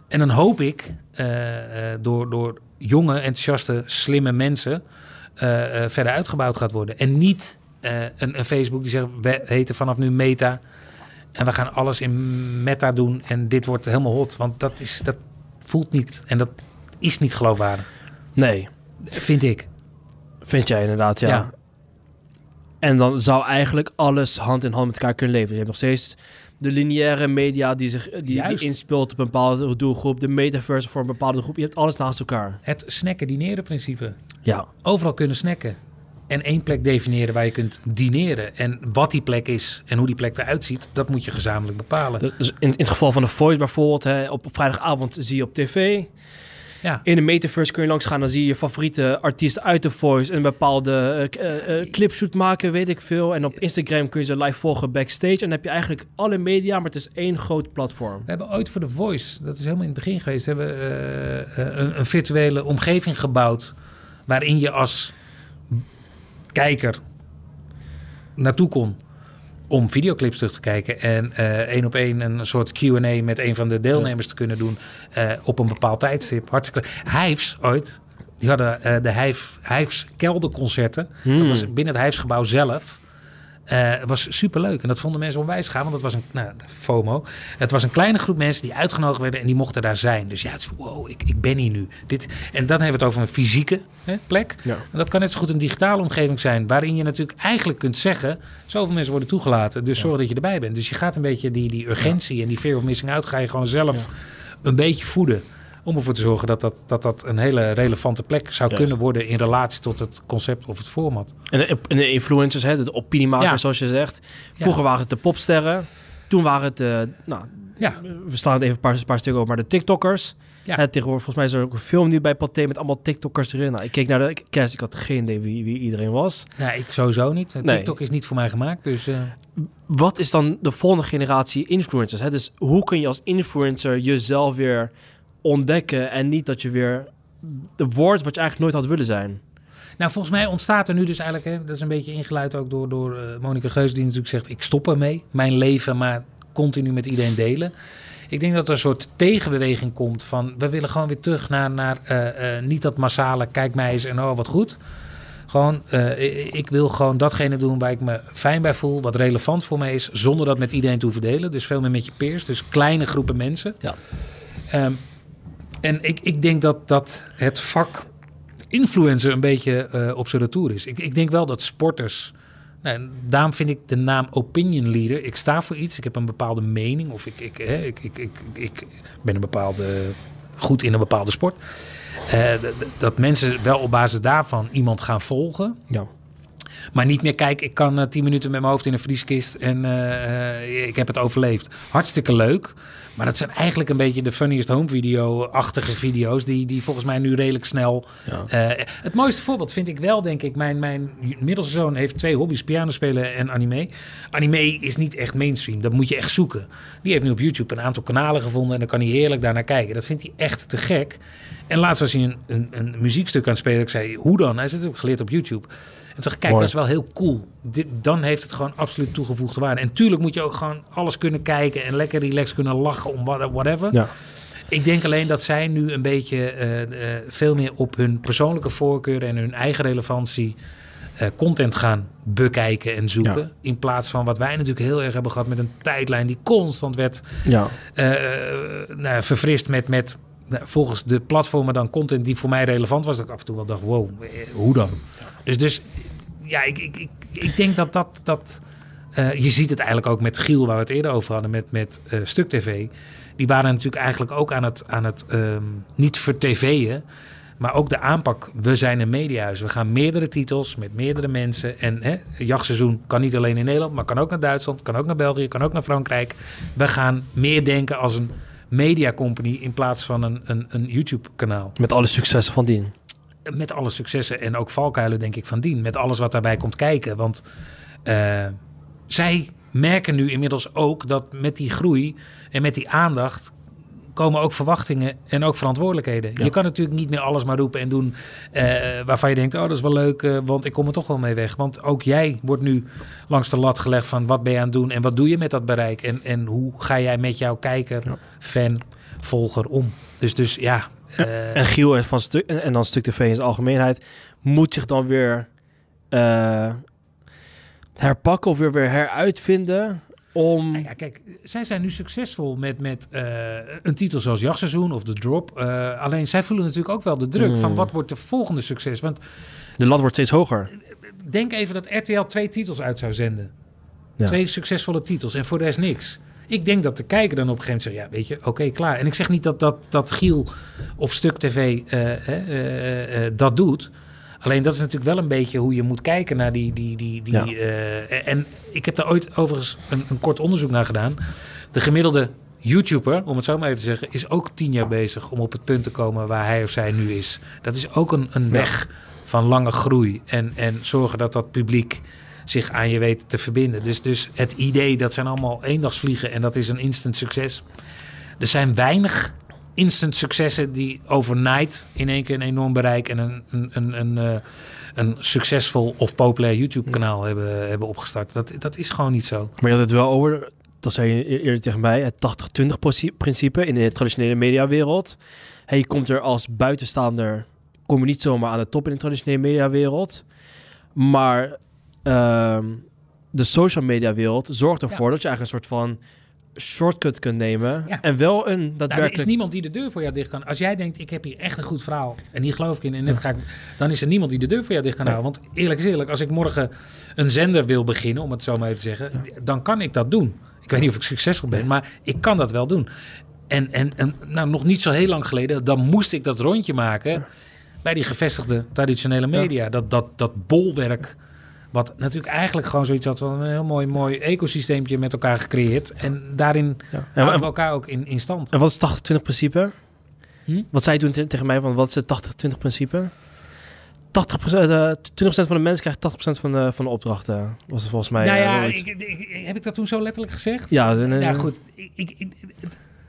En dan hoop ik eh, eh, door, door jonge, enthousiaste, slimme mensen eh, eh, verder uitgebouwd gaat worden. En niet eh, een, een Facebook die zegt, we heten vanaf nu Meta. En we gaan alles in Meta doen. En dit wordt helemaal hot. Want dat, is, dat voelt niet. En dat is niet geloofwaardig. Nee, Vind ik. vind jij inderdaad, ja. Ja. En dan zou eigenlijk alles hand in hand met elkaar kunnen leven. Dus je hebt nog steeds de lineaire media die, zich, die, die inspeelt op een bepaalde doelgroep. De metaverse voor een bepaalde groep. Je hebt alles naast elkaar. Het snacken dineren principe. Ja, Overal kunnen snacken. En één plek definiëren waar je kunt dineren. En wat die plek is en hoe die plek eruit ziet, dat moet je gezamenlijk bepalen. dus in, in het geval van de Voice bijvoorbeeld, hè, op vrijdagavond zie je op tv. Ja. In de metaverse kun je langs gaan, dan zie je je favoriete artiest uit de Voice een bepaalde eh, eh, clipshoot maken, weet ik veel. En op Instagram kun je ze live volgen backstage. En dan heb je eigenlijk alle media, maar het is één groot platform. We hebben ooit voor The Voice, dat is helemaal in het begin geweest, hebben we eh, een, een virtuele omgeving gebouwd. Waarin je als kijker naartoe kon om videoclips terug te kijken. En eh, één op één een soort Q&A met een van de deelnemers te kunnen doen eh, op een bepaald tijdstip. Hartstikke Hives ooit, die hadden eh, de Hives kelderconcerten. Dat was binnen het Hijfsgebouw zelf. Eh, Het was superleuk en dat vonden mensen onwijs gaaf, want dat was een nou, FOMO. Het was een kleine groep mensen die uitgenodigd werden en die mochten daar zijn. Dus ja, het is wow, ik, ik ben hier nu. Dit, en dan hebben we het over een fysieke hè, plek. Ja. En dat kan net zo goed een digitale omgeving zijn, waarin je natuurlijk eigenlijk kunt zeggen: zoveel mensen worden toegelaten, dus zorg dat je erbij bent. Dus je gaat een beetje die, die urgentie en die fear of missing out, ga je gewoon zelf een beetje voeden. Om ervoor te zorgen dat dat, dat, dat een hele relevante plek zou kunnen worden in relatie tot het concept of het format. En de, en de influencers, hè, de opiniemakers Ja. zoals je zegt. Vroeger waren het de popsterren. Toen waren het, eh, nou, Ja, we slaan het even een paar, een paar stukken over, maar de TikTokkers. Ja. Hè, tegenwoordig, volgens mij is er ook een film nu bij Pathé met allemaal TikTokkers erin. Nou, ik keek naar de cast, ik had geen idee wie, wie iedereen was. nou, ik sowieso niet. Nee. TikTok is niet voor mij gemaakt, dus... eh, Wat is dan de volgende generatie influencers? Hè? Dus hoe kun je als influencer jezelf weer ontdekken en niet dat je weer de wordt wat je eigenlijk nooit had willen zijn? Nou, volgens mij ontstaat er nu dus eigenlijk, hè, dat is een beetje ingeluid ook door, door eh Monika Geus, die natuurlijk zegt: Ik stop ermee, mijn leven, maar continu met iedereen delen. Ik denk dat er een soort tegenbeweging komt van we willen gewoon weer terug naar, naar eh, eh, niet dat massale kijk mij eens en oh wat goed. Gewoon, eh, ik- ik wil gewoon datgene doen waar ik me fijn bij voel, wat relevant voor mij is, zonder dat met iedereen te hoeven delen. Dus veel meer met je peers, dus kleine groepen mensen. Ja. Ehm, en ik, ik denk dat, dat het vak influencer een beetje eh, op zijn retour is. Ik, ik denk wel dat sporters Nou, daarom vind ik de naam opinion leader. Ik sta voor iets, ik heb een bepaalde mening of ik, ik, hè, ik, ik, ik, ik ben een bepaalde, goed in een bepaalde sport. Eh, dat mensen wel op basis daarvan iemand gaan volgen. Ja. Maar niet meer kijken, ik kan eh, tien minuten met mijn hoofd in een vrieskist en ik heb het overleefd. Hartstikke leuk. Maar dat zijn eigenlijk een beetje de funniest home video-achtige video's die, die volgens mij nu redelijk snel... Ja. Eh, het mooiste voorbeeld vind ik wel, denk ik, mijn, mijn middelste zoon heeft twee hobby's, piano spelen en anime. Anime is niet echt mainstream, dat moet je echt zoeken. Die heeft nu op YouTube een aantal kanalen gevonden en dan kan hij heerlijk daarnaar kijken. Dat vindt hij echt te gek. En laatst was hij een, een, een muziekstuk aan het spelen. Ik zei, hoe dan? Hij zit ook geleerd op YouTube. En toen kijk, Mooi. dat is wel heel cool. Dit, dan heeft het gewoon absoluut toegevoegde waarde. En tuurlijk moet je ook gewoon alles kunnen kijken en lekker relaxed kunnen lachen om what- whatever. Ja. Ik denk alleen dat zij nu een beetje eh, eh, veel meer op hun persoonlijke voorkeuren en hun eigen relevantie eh, content gaan bekijken en zoeken. Ja. In plaats van wat wij natuurlijk heel erg hebben gehad met een tijdlijn die constant werd Ja. nou, verfrist met, met nou, volgens de platformen dan content die voor mij relevant was. Dat ik af en toe wel dacht, wow, hoe dan? Dus, dus ja, ik, ik, ik, ik denk dat dat... dat eh, je ziet het eigenlijk ook met Giel, waar we het eerder over hadden, met, met eh, Stuk TV. Die waren natuurlijk eigenlijk ook aan het, aan het ehm, niet voor tv'en, maar ook de aanpak. We zijn een mediahuis. We gaan meerdere titels met meerdere mensen. En hè, jachtseizoen kan niet alleen in Nederland, maar kan ook naar Duitsland, kan ook naar België, kan ook naar Frankrijk. We gaan meer denken als een media company in plaats van een, een, een YouTube-kanaal. Met alle successen van dien. Met alle successen en ook valkuilen, denk ik, van dien. Met alles wat daarbij komt kijken. Want eh, zij merken nu inmiddels ook dat met die groei en met die aandacht komen ook verwachtingen en ook verantwoordelijkheden. Ja. Je kan natuurlijk niet meer alles maar roepen en doen eh, waarvan je denkt, oh dat is wel leuk, eh, want ik kom er toch wel mee weg. Want ook jij wordt nu langs de lat gelegd van wat ben je aan het doen en wat doe je met dat bereik en, en hoe ga jij met jouw kijker, Ja. fan, volger om. Dus, dus ja, En Giel en, van stuk, en en dan Stuk TV in zijn algemeenheid moet zich dan weer eh, herpakken of weer, weer heruitvinden om... Ja, kijk, zij zijn nu succesvol met, met eh, een titel zoals Jachtseizoen of The Drop. Eh, alleen zij voelen natuurlijk ook wel de druk Mm. van wat wordt de volgende succes. Want De lat wordt steeds hoger. denk even dat RTL twee titels uit zou zenden. Ja. Twee succesvolle titels en voor de rest niks. Ik denk dat de kijker dan op een gegeven moment zegt, ja, weet je, oké, klaar. En ik zeg niet dat, dat, dat Giel of Stuk TV eh, eh, eh, dat doet. Alleen dat is natuurlijk wel een beetje hoe je moet kijken naar die... die, die, die Ja. en ik heb daar ooit overigens een, een kort onderzoek naar gedaan. De gemiddelde YouTuber, om het zo maar even te zeggen, is ook tien jaar bezig om op het punt te komen waar hij of zij nu is. Dat is ook een, een weg van lange groei en, en zorgen dat dat publiek zich aan je weet te verbinden. Dus, dus het idee, dat zijn allemaal eendagsvliegen en dat is een instant succes. Er zijn weinig instant successen die overnight in één keer een enorm bereik en een, een, een, een, eh, een succesvol of populair YouTube kanaal hebben, hebben opgestart. Dat, dat is gewoon niet zo. Maar je had het wel over, dat zei je e- eerder tegen mij, het 80-20 proci- principe in de traditionele mediawereld. Je komt er als buitenstaander, kom je niet zomaar aan de top in de traditionele mediawereld. Maar ehm, de social media wereld zorgt ervoor dat je eigenlijk een soort van shortcut kunt nemen. Ja. En wel een Nou, er daadwerkelijk... is niemand die de deur voor jou dicht kan. Als jij denkt, ik heb hier echt een goed verhaal en hier geloof ik in en net ga ik, dan is er niemand die de deur voor jou dicht kan houden. Want eerlijk is eerlijk, als ik morgen een zender wil beginnen, om het zo maar even te zeggen, dan kan ik dat doen. Ik weet niet of ik succesvol ben, maar ik kan dat wel doen. En, en, en nou, nog niet zo heel lang geleden, dan moest ik dat rondje maken bij die gevestigde traditionele media. Dat, dat, dat bolwerk, wat natuurlijk eigenlijk gewoon zoiets had van een heel mooi, mooi ecosysteempje met elkaar gecreëerd. En daarin Ja. En, houden en, we elkaar ook in, in stand. en wat is het 80-20 principe? Hm? Wat zei je toen te- tegen mij, van wat is het 80-20 principe? 80%, eh, 20% van de mensen krijgt 80% van de, van de opdrachten. Was het volgens mij. nou eh, ja, ik, ik- heb ik dat toen zo letterlijk gezegd? ja, en, eh, Ja, goed. Ik, ik,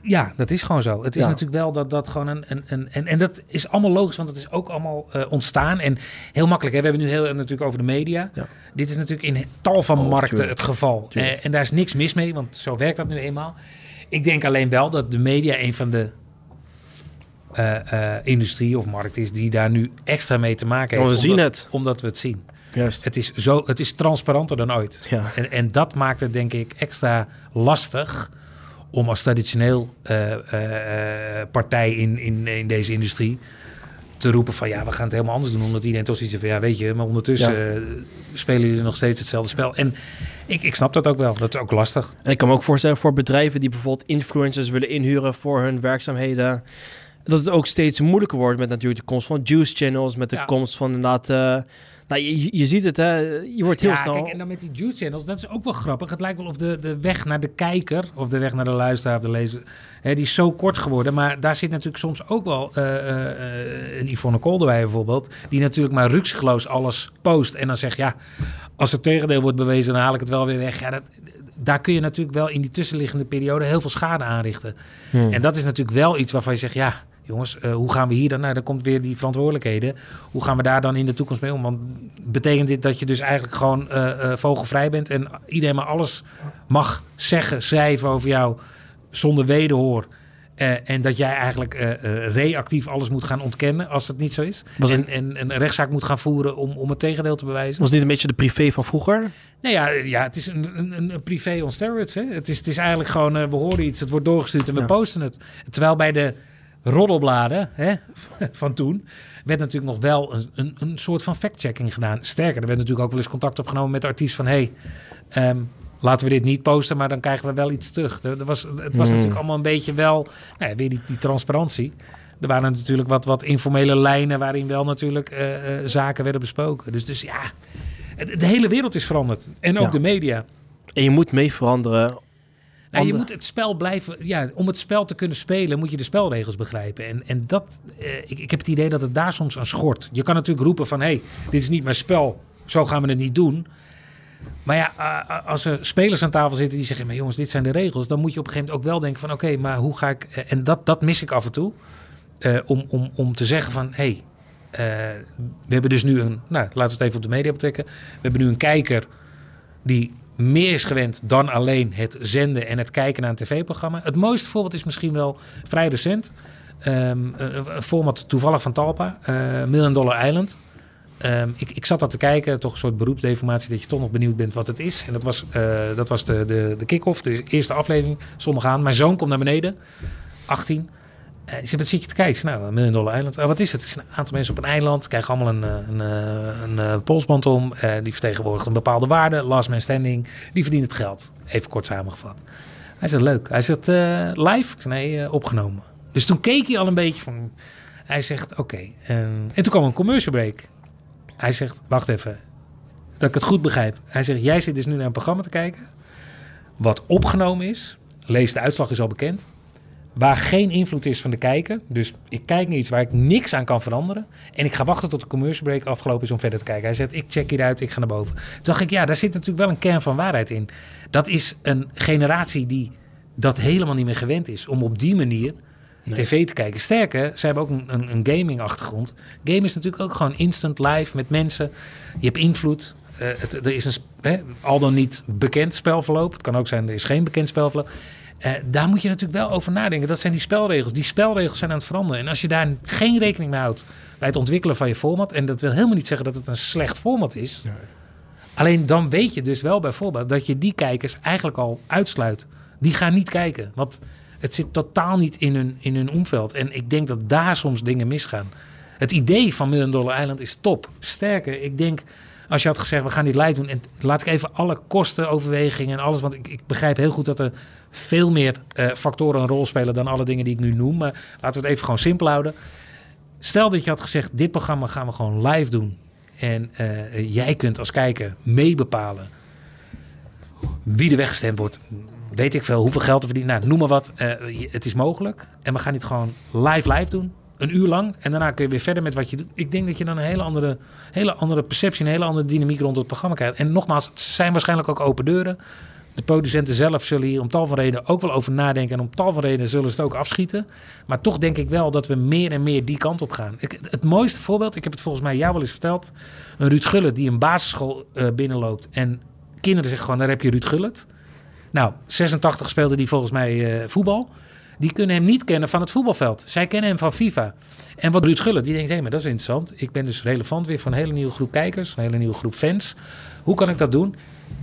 ja, dat is gewoon zo. Het is Ja. natuurlijk wel dat dat gewoon een... een, een en, en dat is allemaal logisch, want het is ook allemaal eh, ontstaan. En heel makkelijk. Hè? We hebben nu heel natuurlijk over de media. Ja. Dit is natuurlijk in tal van Oh, markten tuurlijk. het geval. Eh, en daar is niks mis mee, want zo werkt dat nu eenmaal. Ik denk alleen wel dat de media een van de... eh, industrie of markt is die daar nu extra mee te maken Oh, heeft. we zien omdat, het. Omdat we het zien. Juist. Het is, zo, het is transparanter dan ooit. Ja. En, en dat maakt het denk ik extra lastig om als traditioneel eh, eh, eh, partij in, in, in deze industrie te roepen van ja, we gaan het helemaal anders doen. Omdat iedereen toch zoiets van ja, weet je, maar ondertussen spelen jullie nog steeds hetzelfde spel. En ik, ik snap dat ook wel. Dat is ook lastig. En ik kan me ook voorstellen voor bedrijven die bijvoorbeeld influencers willen inhuren voor hun werkzaamheden. Dat het ook steeds moeilijker wordt met natuurlijk de komst van juice channels, met de Ja. komst van inderdaad. Nou, je, je ziet het, hè? Je wordt heel ja, snel. kijk, en dan met die Jude channels, dat is ook wel grappig. Het lijkt wel of de, de weg naar de kijker, of de weg naar de luisteraar of de lezer, hè, die is zo kort geworden. Maar daar zit natuurlijk soms ook wel eh, eh, een Yvonne Koldewij bijvoorbeeld, die natuurlijk maar ruksigloos alles post. En dan zegt, ja, als het tegendeel wordt bewezen, dan haal ik het wel weer weg. Ja, dat, daar kun je natuurlijk wel in die tussenliggende periode heel veel schade aanrichten. Hmm. En dat is natuurlijk wel iets waarvan je zegt, ja, jongens, eh, hoe gaan we hier dan? Nou, dan komt weer die verantwoordelijkheden. Hoe gaan we daar dan in de toekomst mee om? Want betekent dit dat je dus eigenlijk gewoon eh, vogelvrij bent en iedereen maar alles mag zeggen, schrijven over jou zonder wederhoor? En dat jij eigenlijk reactief alles moet gaan ontkennen als het niet zo is. Was en, en een rechtszaak moet gaan voeren om, om het tegendeel te bewijzen. Was dit een beetje de privé van vroeger? Nou ja, ja het is een, een, een privé on steroids. Hè? Het, is, het is eigenlijk gewoon, we horen iets, het wordt doorgestuurd en we Ja. posten het. Terwijl bij de roddelbladen hè, van toen werd natuurlijk nog wel een, een, een soort van fact-checking gedaan. Sterker, er werd natuurlijk ook wel eens contact opgenomen met de artiest van... hey, ehm, laten we dit niet posten, maar dan krijgen we wel iets terug. Er, er was, het was Mm. natuurlijk allemaal een beetje wel, nou ja, weer die, die transparantie. Er waren natuurlijk wat, wat informele lijnen waarin wel natuurlijk eh, eh, zaken werden besproken. Dus, dus ja, de hele wereld is veranderd. En ook Ja. de media. En je moet mee veranderen. Nou, je moet het spel blijven. Ja, om het spel te kunnen spelen, moet je de spelregels begrijpen. En, en dat, eh, ik, ik heb het idee dat het daar soms aan schort. Je kan natuurlijk roepen van: hé, hey, dit is niet mijn spel, zo gaan we het niet doen. Maar ja, als er spelers aan tafel zitten die zeggen: maar jongens, dit zijn de regels, dan moet je op een gegeven moment ook wel denken: van oké, maar hoe ga ik. eh, En dat, dat mis ik af en toe. eh, om, om, om te zeggen van: hé, hey, eh, we hebben dus nu een. Nou, laten we het even op de media betrekken. We hebben nu een kijker die meer is gewend dan alleen het zenden en het kijken naar een tv-programma. Het mooiste voorbeeld is misschien wel vrij recent. Ehm, een, een format toevallig van Talpa, eh Million Dollar Island. Ehm, ik, ik zat dat te kijken, toch een soort beroepsdeformatie dat je toch nog benieuwd bent wat het is. En dat was, eh, dat was de, de, de kick-off, de eerste aflevering, zondag aan. Mijn zoon komt naar beneden, 18. Eh, ik zei, wat te kijken? Ik nou, Million Dollar Island. Oh, wat is het? Ik zei, een aantal mensen op een eiland krijgen allemaal een, eh, een, eh, een, eh, polsband om. Eh, die vertegenwoordigt een bepaalde waarde. Last man standing. Die verdient het geld. Even kort samengevat. Hij zegt, leuk. Hij zegt, eh, live? Nee, eh, opgenomen. Dus toen keek hij al een beetje van... Hij zegt, oké. En toen kwam een commercial break. Hij zegt, wacht even. Dat ik het goed begrijp. Hij zegt, jij zit dus nu naar een programma te kijken. Wat opgenomen is. Lees, de uitslag is al bekend waar geen invloed is van de kijker. Dus ik kijk naar iets waar ik niks aan kan veranderen. En ik ga wachten tot de commercial break afgelopen is om verder te kijken. Hij zegt, ik check hieruit, ik ga naar boven. Toen dacht ik, ja, daar zit natuurlijk wel een kern van waarheid in. Dat is een generatie die dat helemaal niet meer gewend is. Om op die manier tv te kijken. Sterker, ze hebben ook een, een, een gaming achtergrond. Game is natuurlijk ook gewoon instant live met mensen. Je hebt invloed. Het, er is een hè, al dan niet bekend spelverloop. Het kan ook zijn, er is geen bekend spelverloop. Eh, daar moet je natuurlijk wel over nadenken. Dat zijn die spelregels. Die spelregels zijn aan het veranderen. En als je daar geen rekening mee houdt bij het ontwikkelen van je format. En dat wil helemaal niet zeggen dat het een slecht format is. Alleen dan weet je dus wel bijvoorbeeld dat je die kijkers eigenlijk al uitsluit. Die gaan niet kijken. Want het zit totaal niet in hun, in hun omveld. En ik denk dat daar soms dingen misgaan. Het idee van Million Dollar Island is top. Sterker, ik denk als je had gezegd we gaan dit live doen. En laat ik even alle kostenoverwegingen en alles. Want ik, ik begrijp heel goed dat er veel meer eh, factoren een rol spelen dan alle dingen die ik nu noem. Maar laten we het even gewoon simpel houden. Stel dat je had gezegd dit programma gaan we gewoon live doen. En eh, jij kunt als kijker meebepalen wie er weggestemd wordt. Weet ik veel, hoeveel geld te verdienen. Nou, noem maar wat. Eh, het is mogelijk. En we gaan dit gewoon live live doen. Een uur lang. En daarna kun je weer verder met wat je doet. Ik denk dat je dan een hele andere, hele andere perceptie, een hele andere dynamiek rond het programma krijgt. En nogmaals, het zijn waarschijnlijk ook open deuren. De producenten zelf zullen hier om tal van redenen ook wel over nadenken. En om tal van redenen zullen ze het ook afschieten. Maar toch denk ik wel dat we meer en meer die kant op gaan. Ik, het mooiste voorbeeld, ik heb het volgens mij jou wel eens verteld. Een Ruud Gullit die een basisschool eh, binnenloopt. En kinderen zeggen gewoon, daar heb je Ruud Gullit. Nou, 86 speelde die volgens mij eh, voetbal. Die kunnen hem niet kennen van het voetbalveld. Zij kennen hem van FIFA. En wat Ruud Gullit, die denkt, hé, maar dat is interessant. Ik ben dus relevant weer voor een hele nieuwe groep kijkers, een hele nieuwe groep fans. Hoe kan ik dat doen?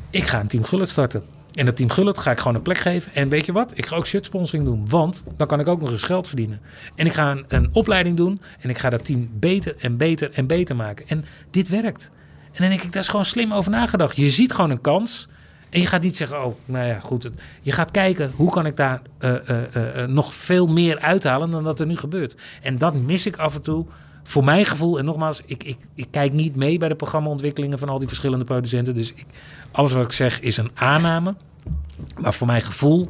Ik ga een team Gullit starten. En dat team Gullit ga ik gewoon een plek geven. En weet je wat? Ik ga ook shirt sponsoring doen. Want dan kan ik ook nog eens geld verdienen. En ik ga een, een opleiding doen. En ik ga dat team beter en beter en beter maken. En dit werkt. En dan denk ik, daar is gewoon slim over nagedacht. Je ziet gewoon een kans. En je gaat niet zeggen, oh, nou ja, goed. Je gaat kijken, hoe kan ik daar uh, uh, uh, nog veel meer uithalen dan dat er nu gebeurt. En dat mis ik af en toe. Voor mijn gevoel, en nogmaals, ik, ik, ik kijk niet mee bij de programmaontwikkelingen van al die verschillende producenten. Dus ik, alles wat ik zeg is een aanname. Maar voor mijn gevoel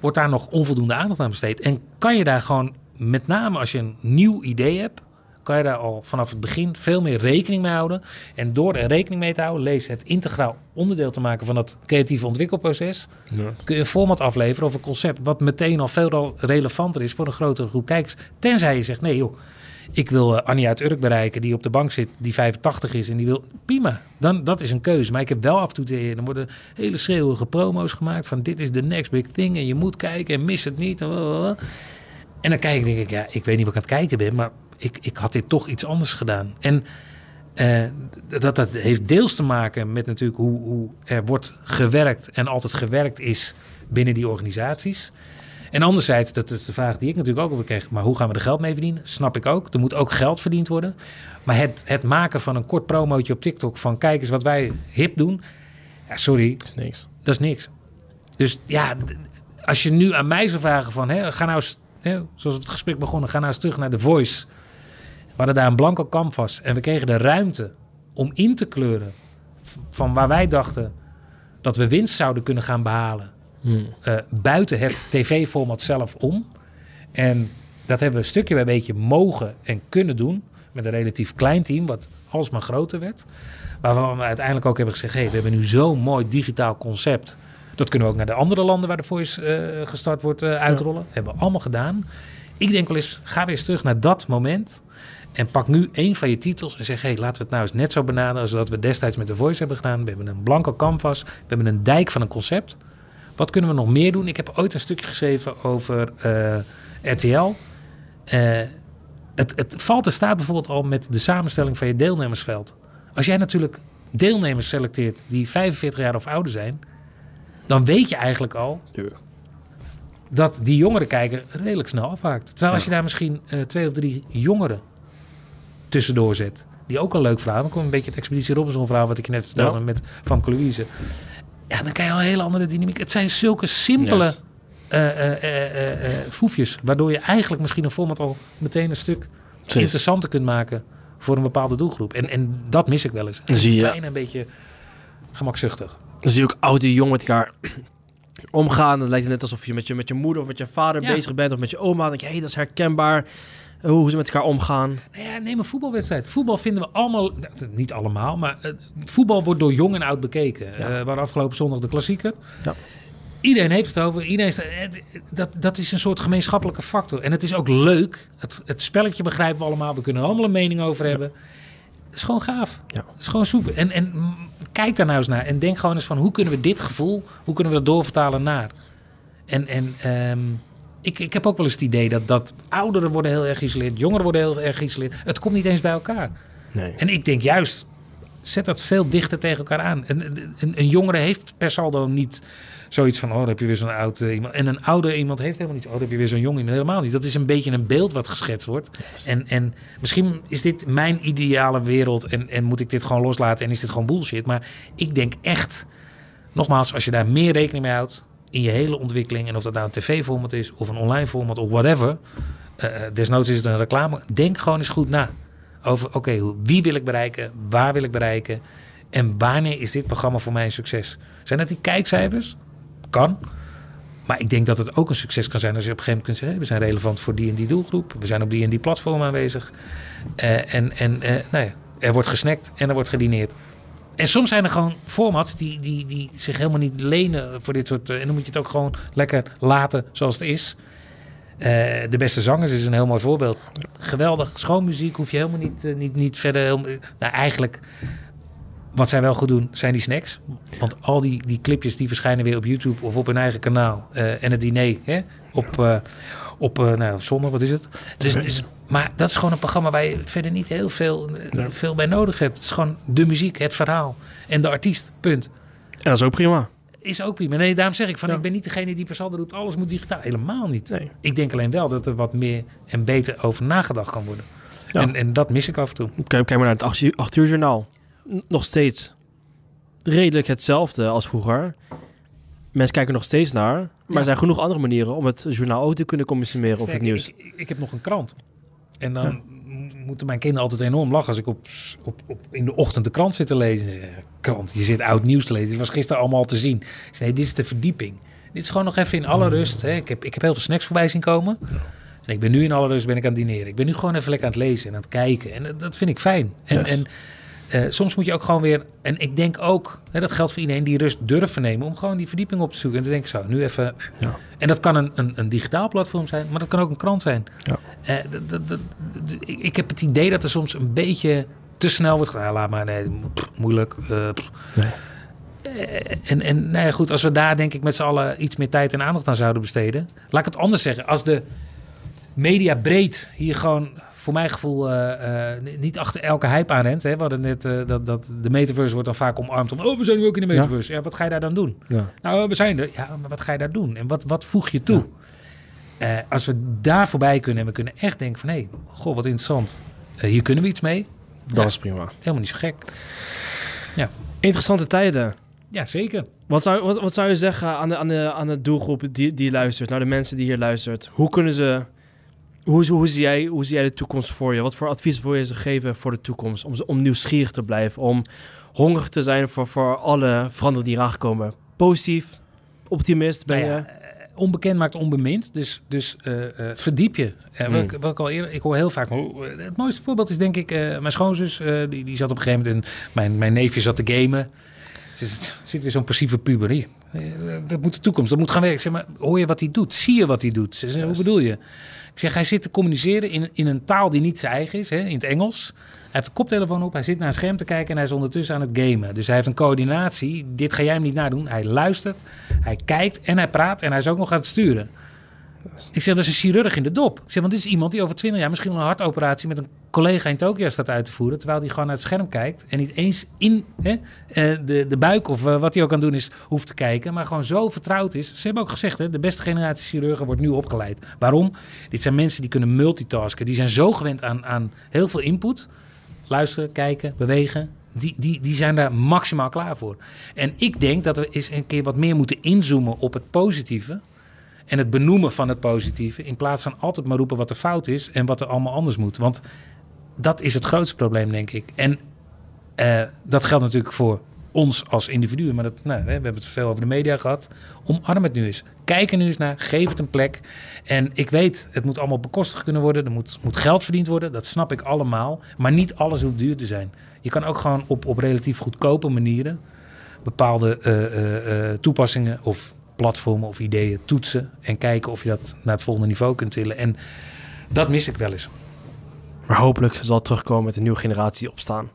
wordt daar nog onvoldoende aandacht aan besteed. En kan je daar gewoon, met name als je een nieuw idee hebt, kan je daar al vanaf het begin veel meer rekening mee houden. En door er rekening mee te houden, lees het integraal onderdeel te maken van dat creatieve ontwikkelproces, ja. kun je een format afleveren of een concept wat meteen al veel relevanter is voor een grotere groep kijkers. Tenzij je zegt, nee joh, ik wil uh, Annie uit Urk bereiken die op de bank zit, die 85 is en die wil, prima, dan, dat is een keuze. Maar ik heb wel af en toe, er worden hele schreeuwige promo's gemaakt van dit is de next big thing en je moet kijken en mis het niet. En dan kijk ik, denk ik, ja, ik weet niet wat ik aan het kijken ben, maar ik, ik had dit toch iets anders gedaan. En uh, dat, dat heeft deels te maken met natuurlijk hoe, hoe er wordt gewerkt en altijd gewerkt is binnen die organisaties. En anderzijds, dat is de vraag die ik natuurlijk ook altijd kreeg, maar hoe gaan we er geld mee verdienen? Snap ik ook. Er moet ook geld verdiend worden. Maar het, het maken van een kort promootje op TikTok van kijk eens wat wij hip doen. Ja, sorry. Dat is niks. Dat is niks. Dus ja, als je nu aan mij zou vragen van, hè, ga nou eens, hè, zoals het gesprek begonnen, ga nou eens terug naar de Voice. We hadden daar een blanco canvas en we kregen de ruimte om in te kleuren van waar wij dachten dat we winst zouden kunnen gaan behalen. Hmm. Uh, buiten het tv-format zelf om. En dat hebben we een stukje bij beetje mogen en kunnen doen. Met een relatief klein team, wat alsmaar groter werd. Waarvan we uiteindelijk ook hebben gezegd: hey, we hebben nu zo'n mooi digitaal concept. Dat kunnen we ook naar de andere landen waar de Voice uh, gestart wordt uh, uitrollen. Hebben we allemaal gedaan. Ik denk wel eens: ga weer eens terug naar dat moment. En pak nu één van je titels en zeg: hé, hey, laten we het nou eens net zo benaderen als dat we destijds met de Voice hebben gedaan. We hebben een blanco canvas, we hebben een dijk van een concept. Wat kunnen we nog meer doen? Ik heb ooit een stukje geschreven over uh, RTL. Uh, het, het valt en staat bijvoorbeeld al met de samenstelling van je deelnemersveld. Als jij natuurlijk deelnemers selecteert die 45 jaar of ouder zijn, dan weet je eigenlijk al ja. dat die jongeren kijken redelijk snel afhaakt. Terwijl als je daar misschien uh, twee of drie jongeren tussendoor zet, die ook een leuk verhaal. Dan komt een beetje het Expeditie Robinson verhaal wat ik je net vertelde ja. met Van Louise. Ja, dan krijg je al een hele andere dynamiek. Het zijn zulke simpele yes. uh, uh, foefjes, waardoor je eigenlijk misschien een format al meteen een stuk Precies. interessanter kunt maken voor een bepaalde doelgroep. En, en dat mis ik wel eens. Dan zie je een beetje gemakzuchtig. Dan zie je ook oud en jong met elkaar omgaan. Dan lijkt het net alsof je met je, met je moeder of met je vader ja. bezig bent of met je oma. Dan denk je, hé, hey, dat is herkenbaar hoe ze met elkaar omgaan. Nou ja, neem een voetbalwedstrijd. Voetbal vinden we allemaal, niet allemaal, maar uh, voetbal wordt door jong en oud bekeken. Ja. Uh, waar afgelopen zondag de klassieker. Ja. Iedereen heeft het over. Iedereen is, dat, dat is een soort gemeenschappelijke factor. En het is ook leuk. Het, het spelletje begrijpen we allemaal. We kunnen er allemaal een mening over hebben. Het is gewoon gaaf. Het is gewoon soepel. En, en kijk daar nou eens naar. En denk gewoon eens van hoe kunnen we dit gevoel, hoe kunnen we dat doorvertalen naar. En, en um, ik, ik heb ook wel eens het idee dat, dat ouderen worden heel erg geïsoleerd, jongeren worden heel erg geïsoleerd. Het komt niet eens bij elkaar. Nee. En ik denk juist, zet dat veel dichter tegen elkaar aan. Een, een, een jongere heeft per saldo niet zoiets van, oh, dan heb je weer zo'n oud uh, iemand. En een oude iemand heeft helemaal niet, oh, dan heb je weer zo'n jong iemand. Helemaal niet. Dat is een beetje een beeld wat geschetst wordt. Yes. En, en misschien is dit mijn ideale wereld en, en moet ik dit gewoon loslaten en is dit gewoon bullshit. Maar ik denk echt, nogmaals, als je daar meer rekening mee houdt, in je hele ontwikkeling. En of dat nou een tv-format is of een online format of whatever. Uh, desnoods is het een reclame. Denk gewoon eens goed na. Over oké, wie wil ik bereiken? Waar wil ik bereiken? En wanneer is dit programma voor mij een succes? Zijn dat die kijkcijfers? Kan. Maar ik denk dat het ook een succes kan zijn als je op een gegeven moment kunt zeggen: we zijn relevant voor die en die doelgroep. We zijn op die en die platform aanwezig. Uh, en en uh, nou ja, er wordt gesnackt en er wordt gedineerd. En soms zijn er gewoon formats die, die, die zich helemaal niet lenen voor dit soort. en dan moet je het ook gewoon lekker laten zoals het is. Uh, de beste zangers is een heel mooi voorbeeld. Geweldig. Schoon muziek hoef je helemaal niet, uh, niet, niet verder. Heel, nou, eigenlijk, wat zij wel goed doen, zijn die snacks. Want al die, die clipjes die verschijnen weer op YouTube of op hun eigen kanaal. En het diner hè, op, op nou, wat is het? Dus, dus maar dat is gewoon een programma waar je verder niet heel veel, veel bij nodig hebt. Het is gewoon de muziek, het verhaal en de artiest. Punt. En dat is ook prima. is ook prima. Nee, daarom zeg ik van, Ja. ik ben niet degene die per saldo roept, alles moet digitaal. Helemaal niet. Nee. Ik denk alleen wel dat er wat meer en beter over nagedacht kan worden. Ja. En, en dat mis ik af en toe. Kijk, kijk maar naar het 8 uur, 8 uur journaal. Nog steeds redelijk hetzelfde als vroeger. Mensen kijken nog steeds naar. Maar Ja. er zijn genoeg andere manieren om het journaal ook te kunnen consumeren of het Sterker, nieuws. Ik, ik heb nog een krant. En dan moeten mijn kinderen altijd enorm lachen als ik op, op, op, in de ochtend de krant zit te lezen. Krant, je zit oud nieuws te lezen. Het was gisteren allemaal te zien. Zei, nee, dit is de verdieping. Dit is gewoon nog even in alle rust. Hè. Ik, heb, ik heb heel veel snacks voorbij zien komen. En ik ben nu in alle rust ben ik aan het dineren. Ik ben nu gewoon even lekker aan het lezen en aan het kijken. En dat, dat vind ik fijn. En, Yes. en eh, soms moet je ook gewoon weer... En ik denk ook, hè, dat geldt voor iedereen die rust durven nemen... om gewoon die verdieping op te zoeken. En te denken, zo, nu even... Ja. En dat kan een, een, een digitaal platform zijn, maar dat kan ook een krant zijn. Ja. Eh, dat- dat- dat- dat- ik, ik heb het idee dat er soms een beetje te snel wordt gedaan. Ja, laat maar, nee, pff, moeilijk. eh. Nee. En en nou ja, goed, als we daar denk ik met z'n allen iets meer tijd en aandacht aan zouden besteden. Laat ik het anders zeggen. Als de media breed hier gewoon voor mijn gevoel eh, eh, niet achter elke hype aan rent. Hè. We hadden net eh, dat, dat de metaverse wordt dan vaak omarmd om... oh, we zijn nu ook in de Ja. metaverse. Ja, wat ga je daar dan doen? Ja. Nou, we zijn er. Ja, maar wat ga je daar doen? En wat, wat voeg je toe? Als we daar voorbij kunnen en we kunnen echt denken van... hé, hey, goh, wat interessant. Hier kunnen we iets mee. Dat Ja. is prima. Helemaal niet zo gek. Interessante tijden. Ja, zeker. Wat zou, wat, wat zou je zeggen aan de, aan de, aan de doelgroep die, die luistert, naar de mensen die hier luistert? Hoe kunnen ze, hoe, hoe, zie jij, hoe zie jij de toekomst voor je? Wat voor advies wil je ze geven voor de toekomst? Om, om nieuwsgierig te blijven, om hongerig te zijn voor, voor alle veranderingen die eraan komen. Positief, optimist ben Nou je? ja, eh, onbekend maakt onbemind. Dus, dus eh, eh, verdiep je. Wat, Hmm. ik, wat ik al eerder... Ik hoor heel vaak... Het mooiste voorbeeld is denk ik... mijn schoonzus, die, die zat op een gegeven moment... in mijn, mijn neefje zat te gamen. Ze zit, zit weer zo'n passieve puber. Dat moet de toekomst. Dat moet gaan werken. Ik zeg maar, hoor je wat hij doet? Zie je wat hij doet? Hoe bedoel je? Ik zeg, hij zit te communiceren in, in een taal die niet zijn eigen is. Hè, in het Engels. Hij heeft de koptelefoon op. Hij zit naar een scherm te kijken. En hij is ondertussen aan het gamen. Dus hij heeft een coördinatie. Dit ga jij hem niet nadoen. Hij luistert. Hij kijkt en hij praat. En hij is ook nog aan het sturen. Ik zeg, dat is een chirurg in de dop. Ik zeg, want dit is iemand die over 20 jaar misschien een hartoperatie met een collega in Tokio staat uit te voeren. Terwijl hij gewoon naar het scherm kijkt. En niet eens in hè, eh, de, de buik of eh, wat hij ook aan doen is, hoeft te kijken. Maar gewoon zo vertrouwd is. Ze hebben ook gezegd, hè, de beste generatie chirurgen wordt nu opgeleid. Waarom? Dit zijn mensen die kunnen multitasken. Die zijn zo gewend aan, aan heel veel input. Luisteren, kijken, bewegen. Die, die, die zijn daar maximaal klaar voor. En ik denk dat we eens een keer wat meer moeten inzoomen op het positieve. En het benoemen van het positieve. In plaats van altijd maar roepen wat er fout is en wat er allemaal anders moet. Want dat is het grootste probleem, denk ik. En eh, dat geldt natuurlijk voor ons als individuen. Maar dat, nou, we hebben het veel over de media gehad. Omarm het nu eens. Kijk er nu eens naar. Geef het een plek. En ik weet, het moet allemaal bekostigd kunnen worden. Er moet, moet geld verdiend worden. Dat snap ik allemaal. Maar niet alles hoeft duur te zijn. Je kan ook gewoon op, op relatief goedkope manieren bepaalde eh, eh, toepassingen of platformen of ideeën toetsen. En kijken of je dat naar het volgende niveau kunt tillen. En dat mis ik wel eens. Maar hopelijk zal het terugkomen met een nieuwe generatie opstaan.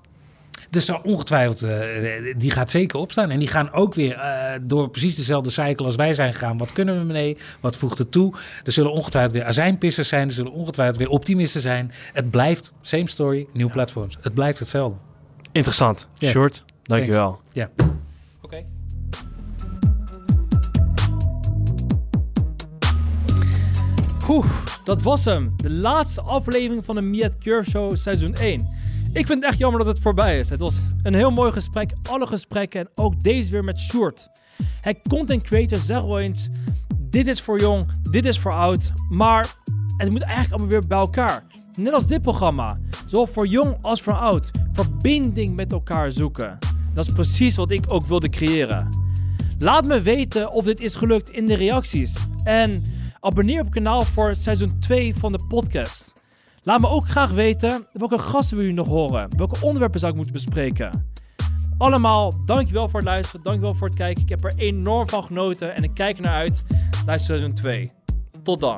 Dus zal ongetwijfeld, eh, die gaat zeker opstaan. En die gaan ook weer eh, door precies dezelfde cycle als wij zijn gegaan. Wat kunnen we mee? Wat voegt het toe? Er zullen ongetwijfeld weer azijnpissers zijn. Er zullen ongetwijfeld weer optimisten zijn. Het blijft, same story, nieuw platforms. Het blijft hetzelfde. Interessant. Short, dankjewel. Ja. Oké. Dat was hem. De laatste aflevering van de Miet Cure Show seizoen 1. Ik vind het echt jammer dat het voorbij is. Het was een heel mooi gesprek. Alle gesprekken en ook deze weer met Sjoerd. Hij content creator zegt wel eens... Dit is voor jong, dit is voor oud. Maar het moet eigenlijk allemaal weer bij elkaar. Net als dit programma. Zowel voor jong als voor oud. Verbinding met elkaar zoeken. Dat is precies wat ik ook wilde creëren. Laat me weten of dit is gelukt in de reacties. En abonneer op het kanaal voor seizoen 2 van de podcast. Laat me ook graag weten welke gasten wil je nog horen. Welke onderwerpen zou ik moeten bespreken. Allemaal, dankjewel voor het luisteren. Dankjewel voor het kijken. Ik heb er enorm van genoten. En ik kijk er naar uit naar seizoen 2. Tot dan.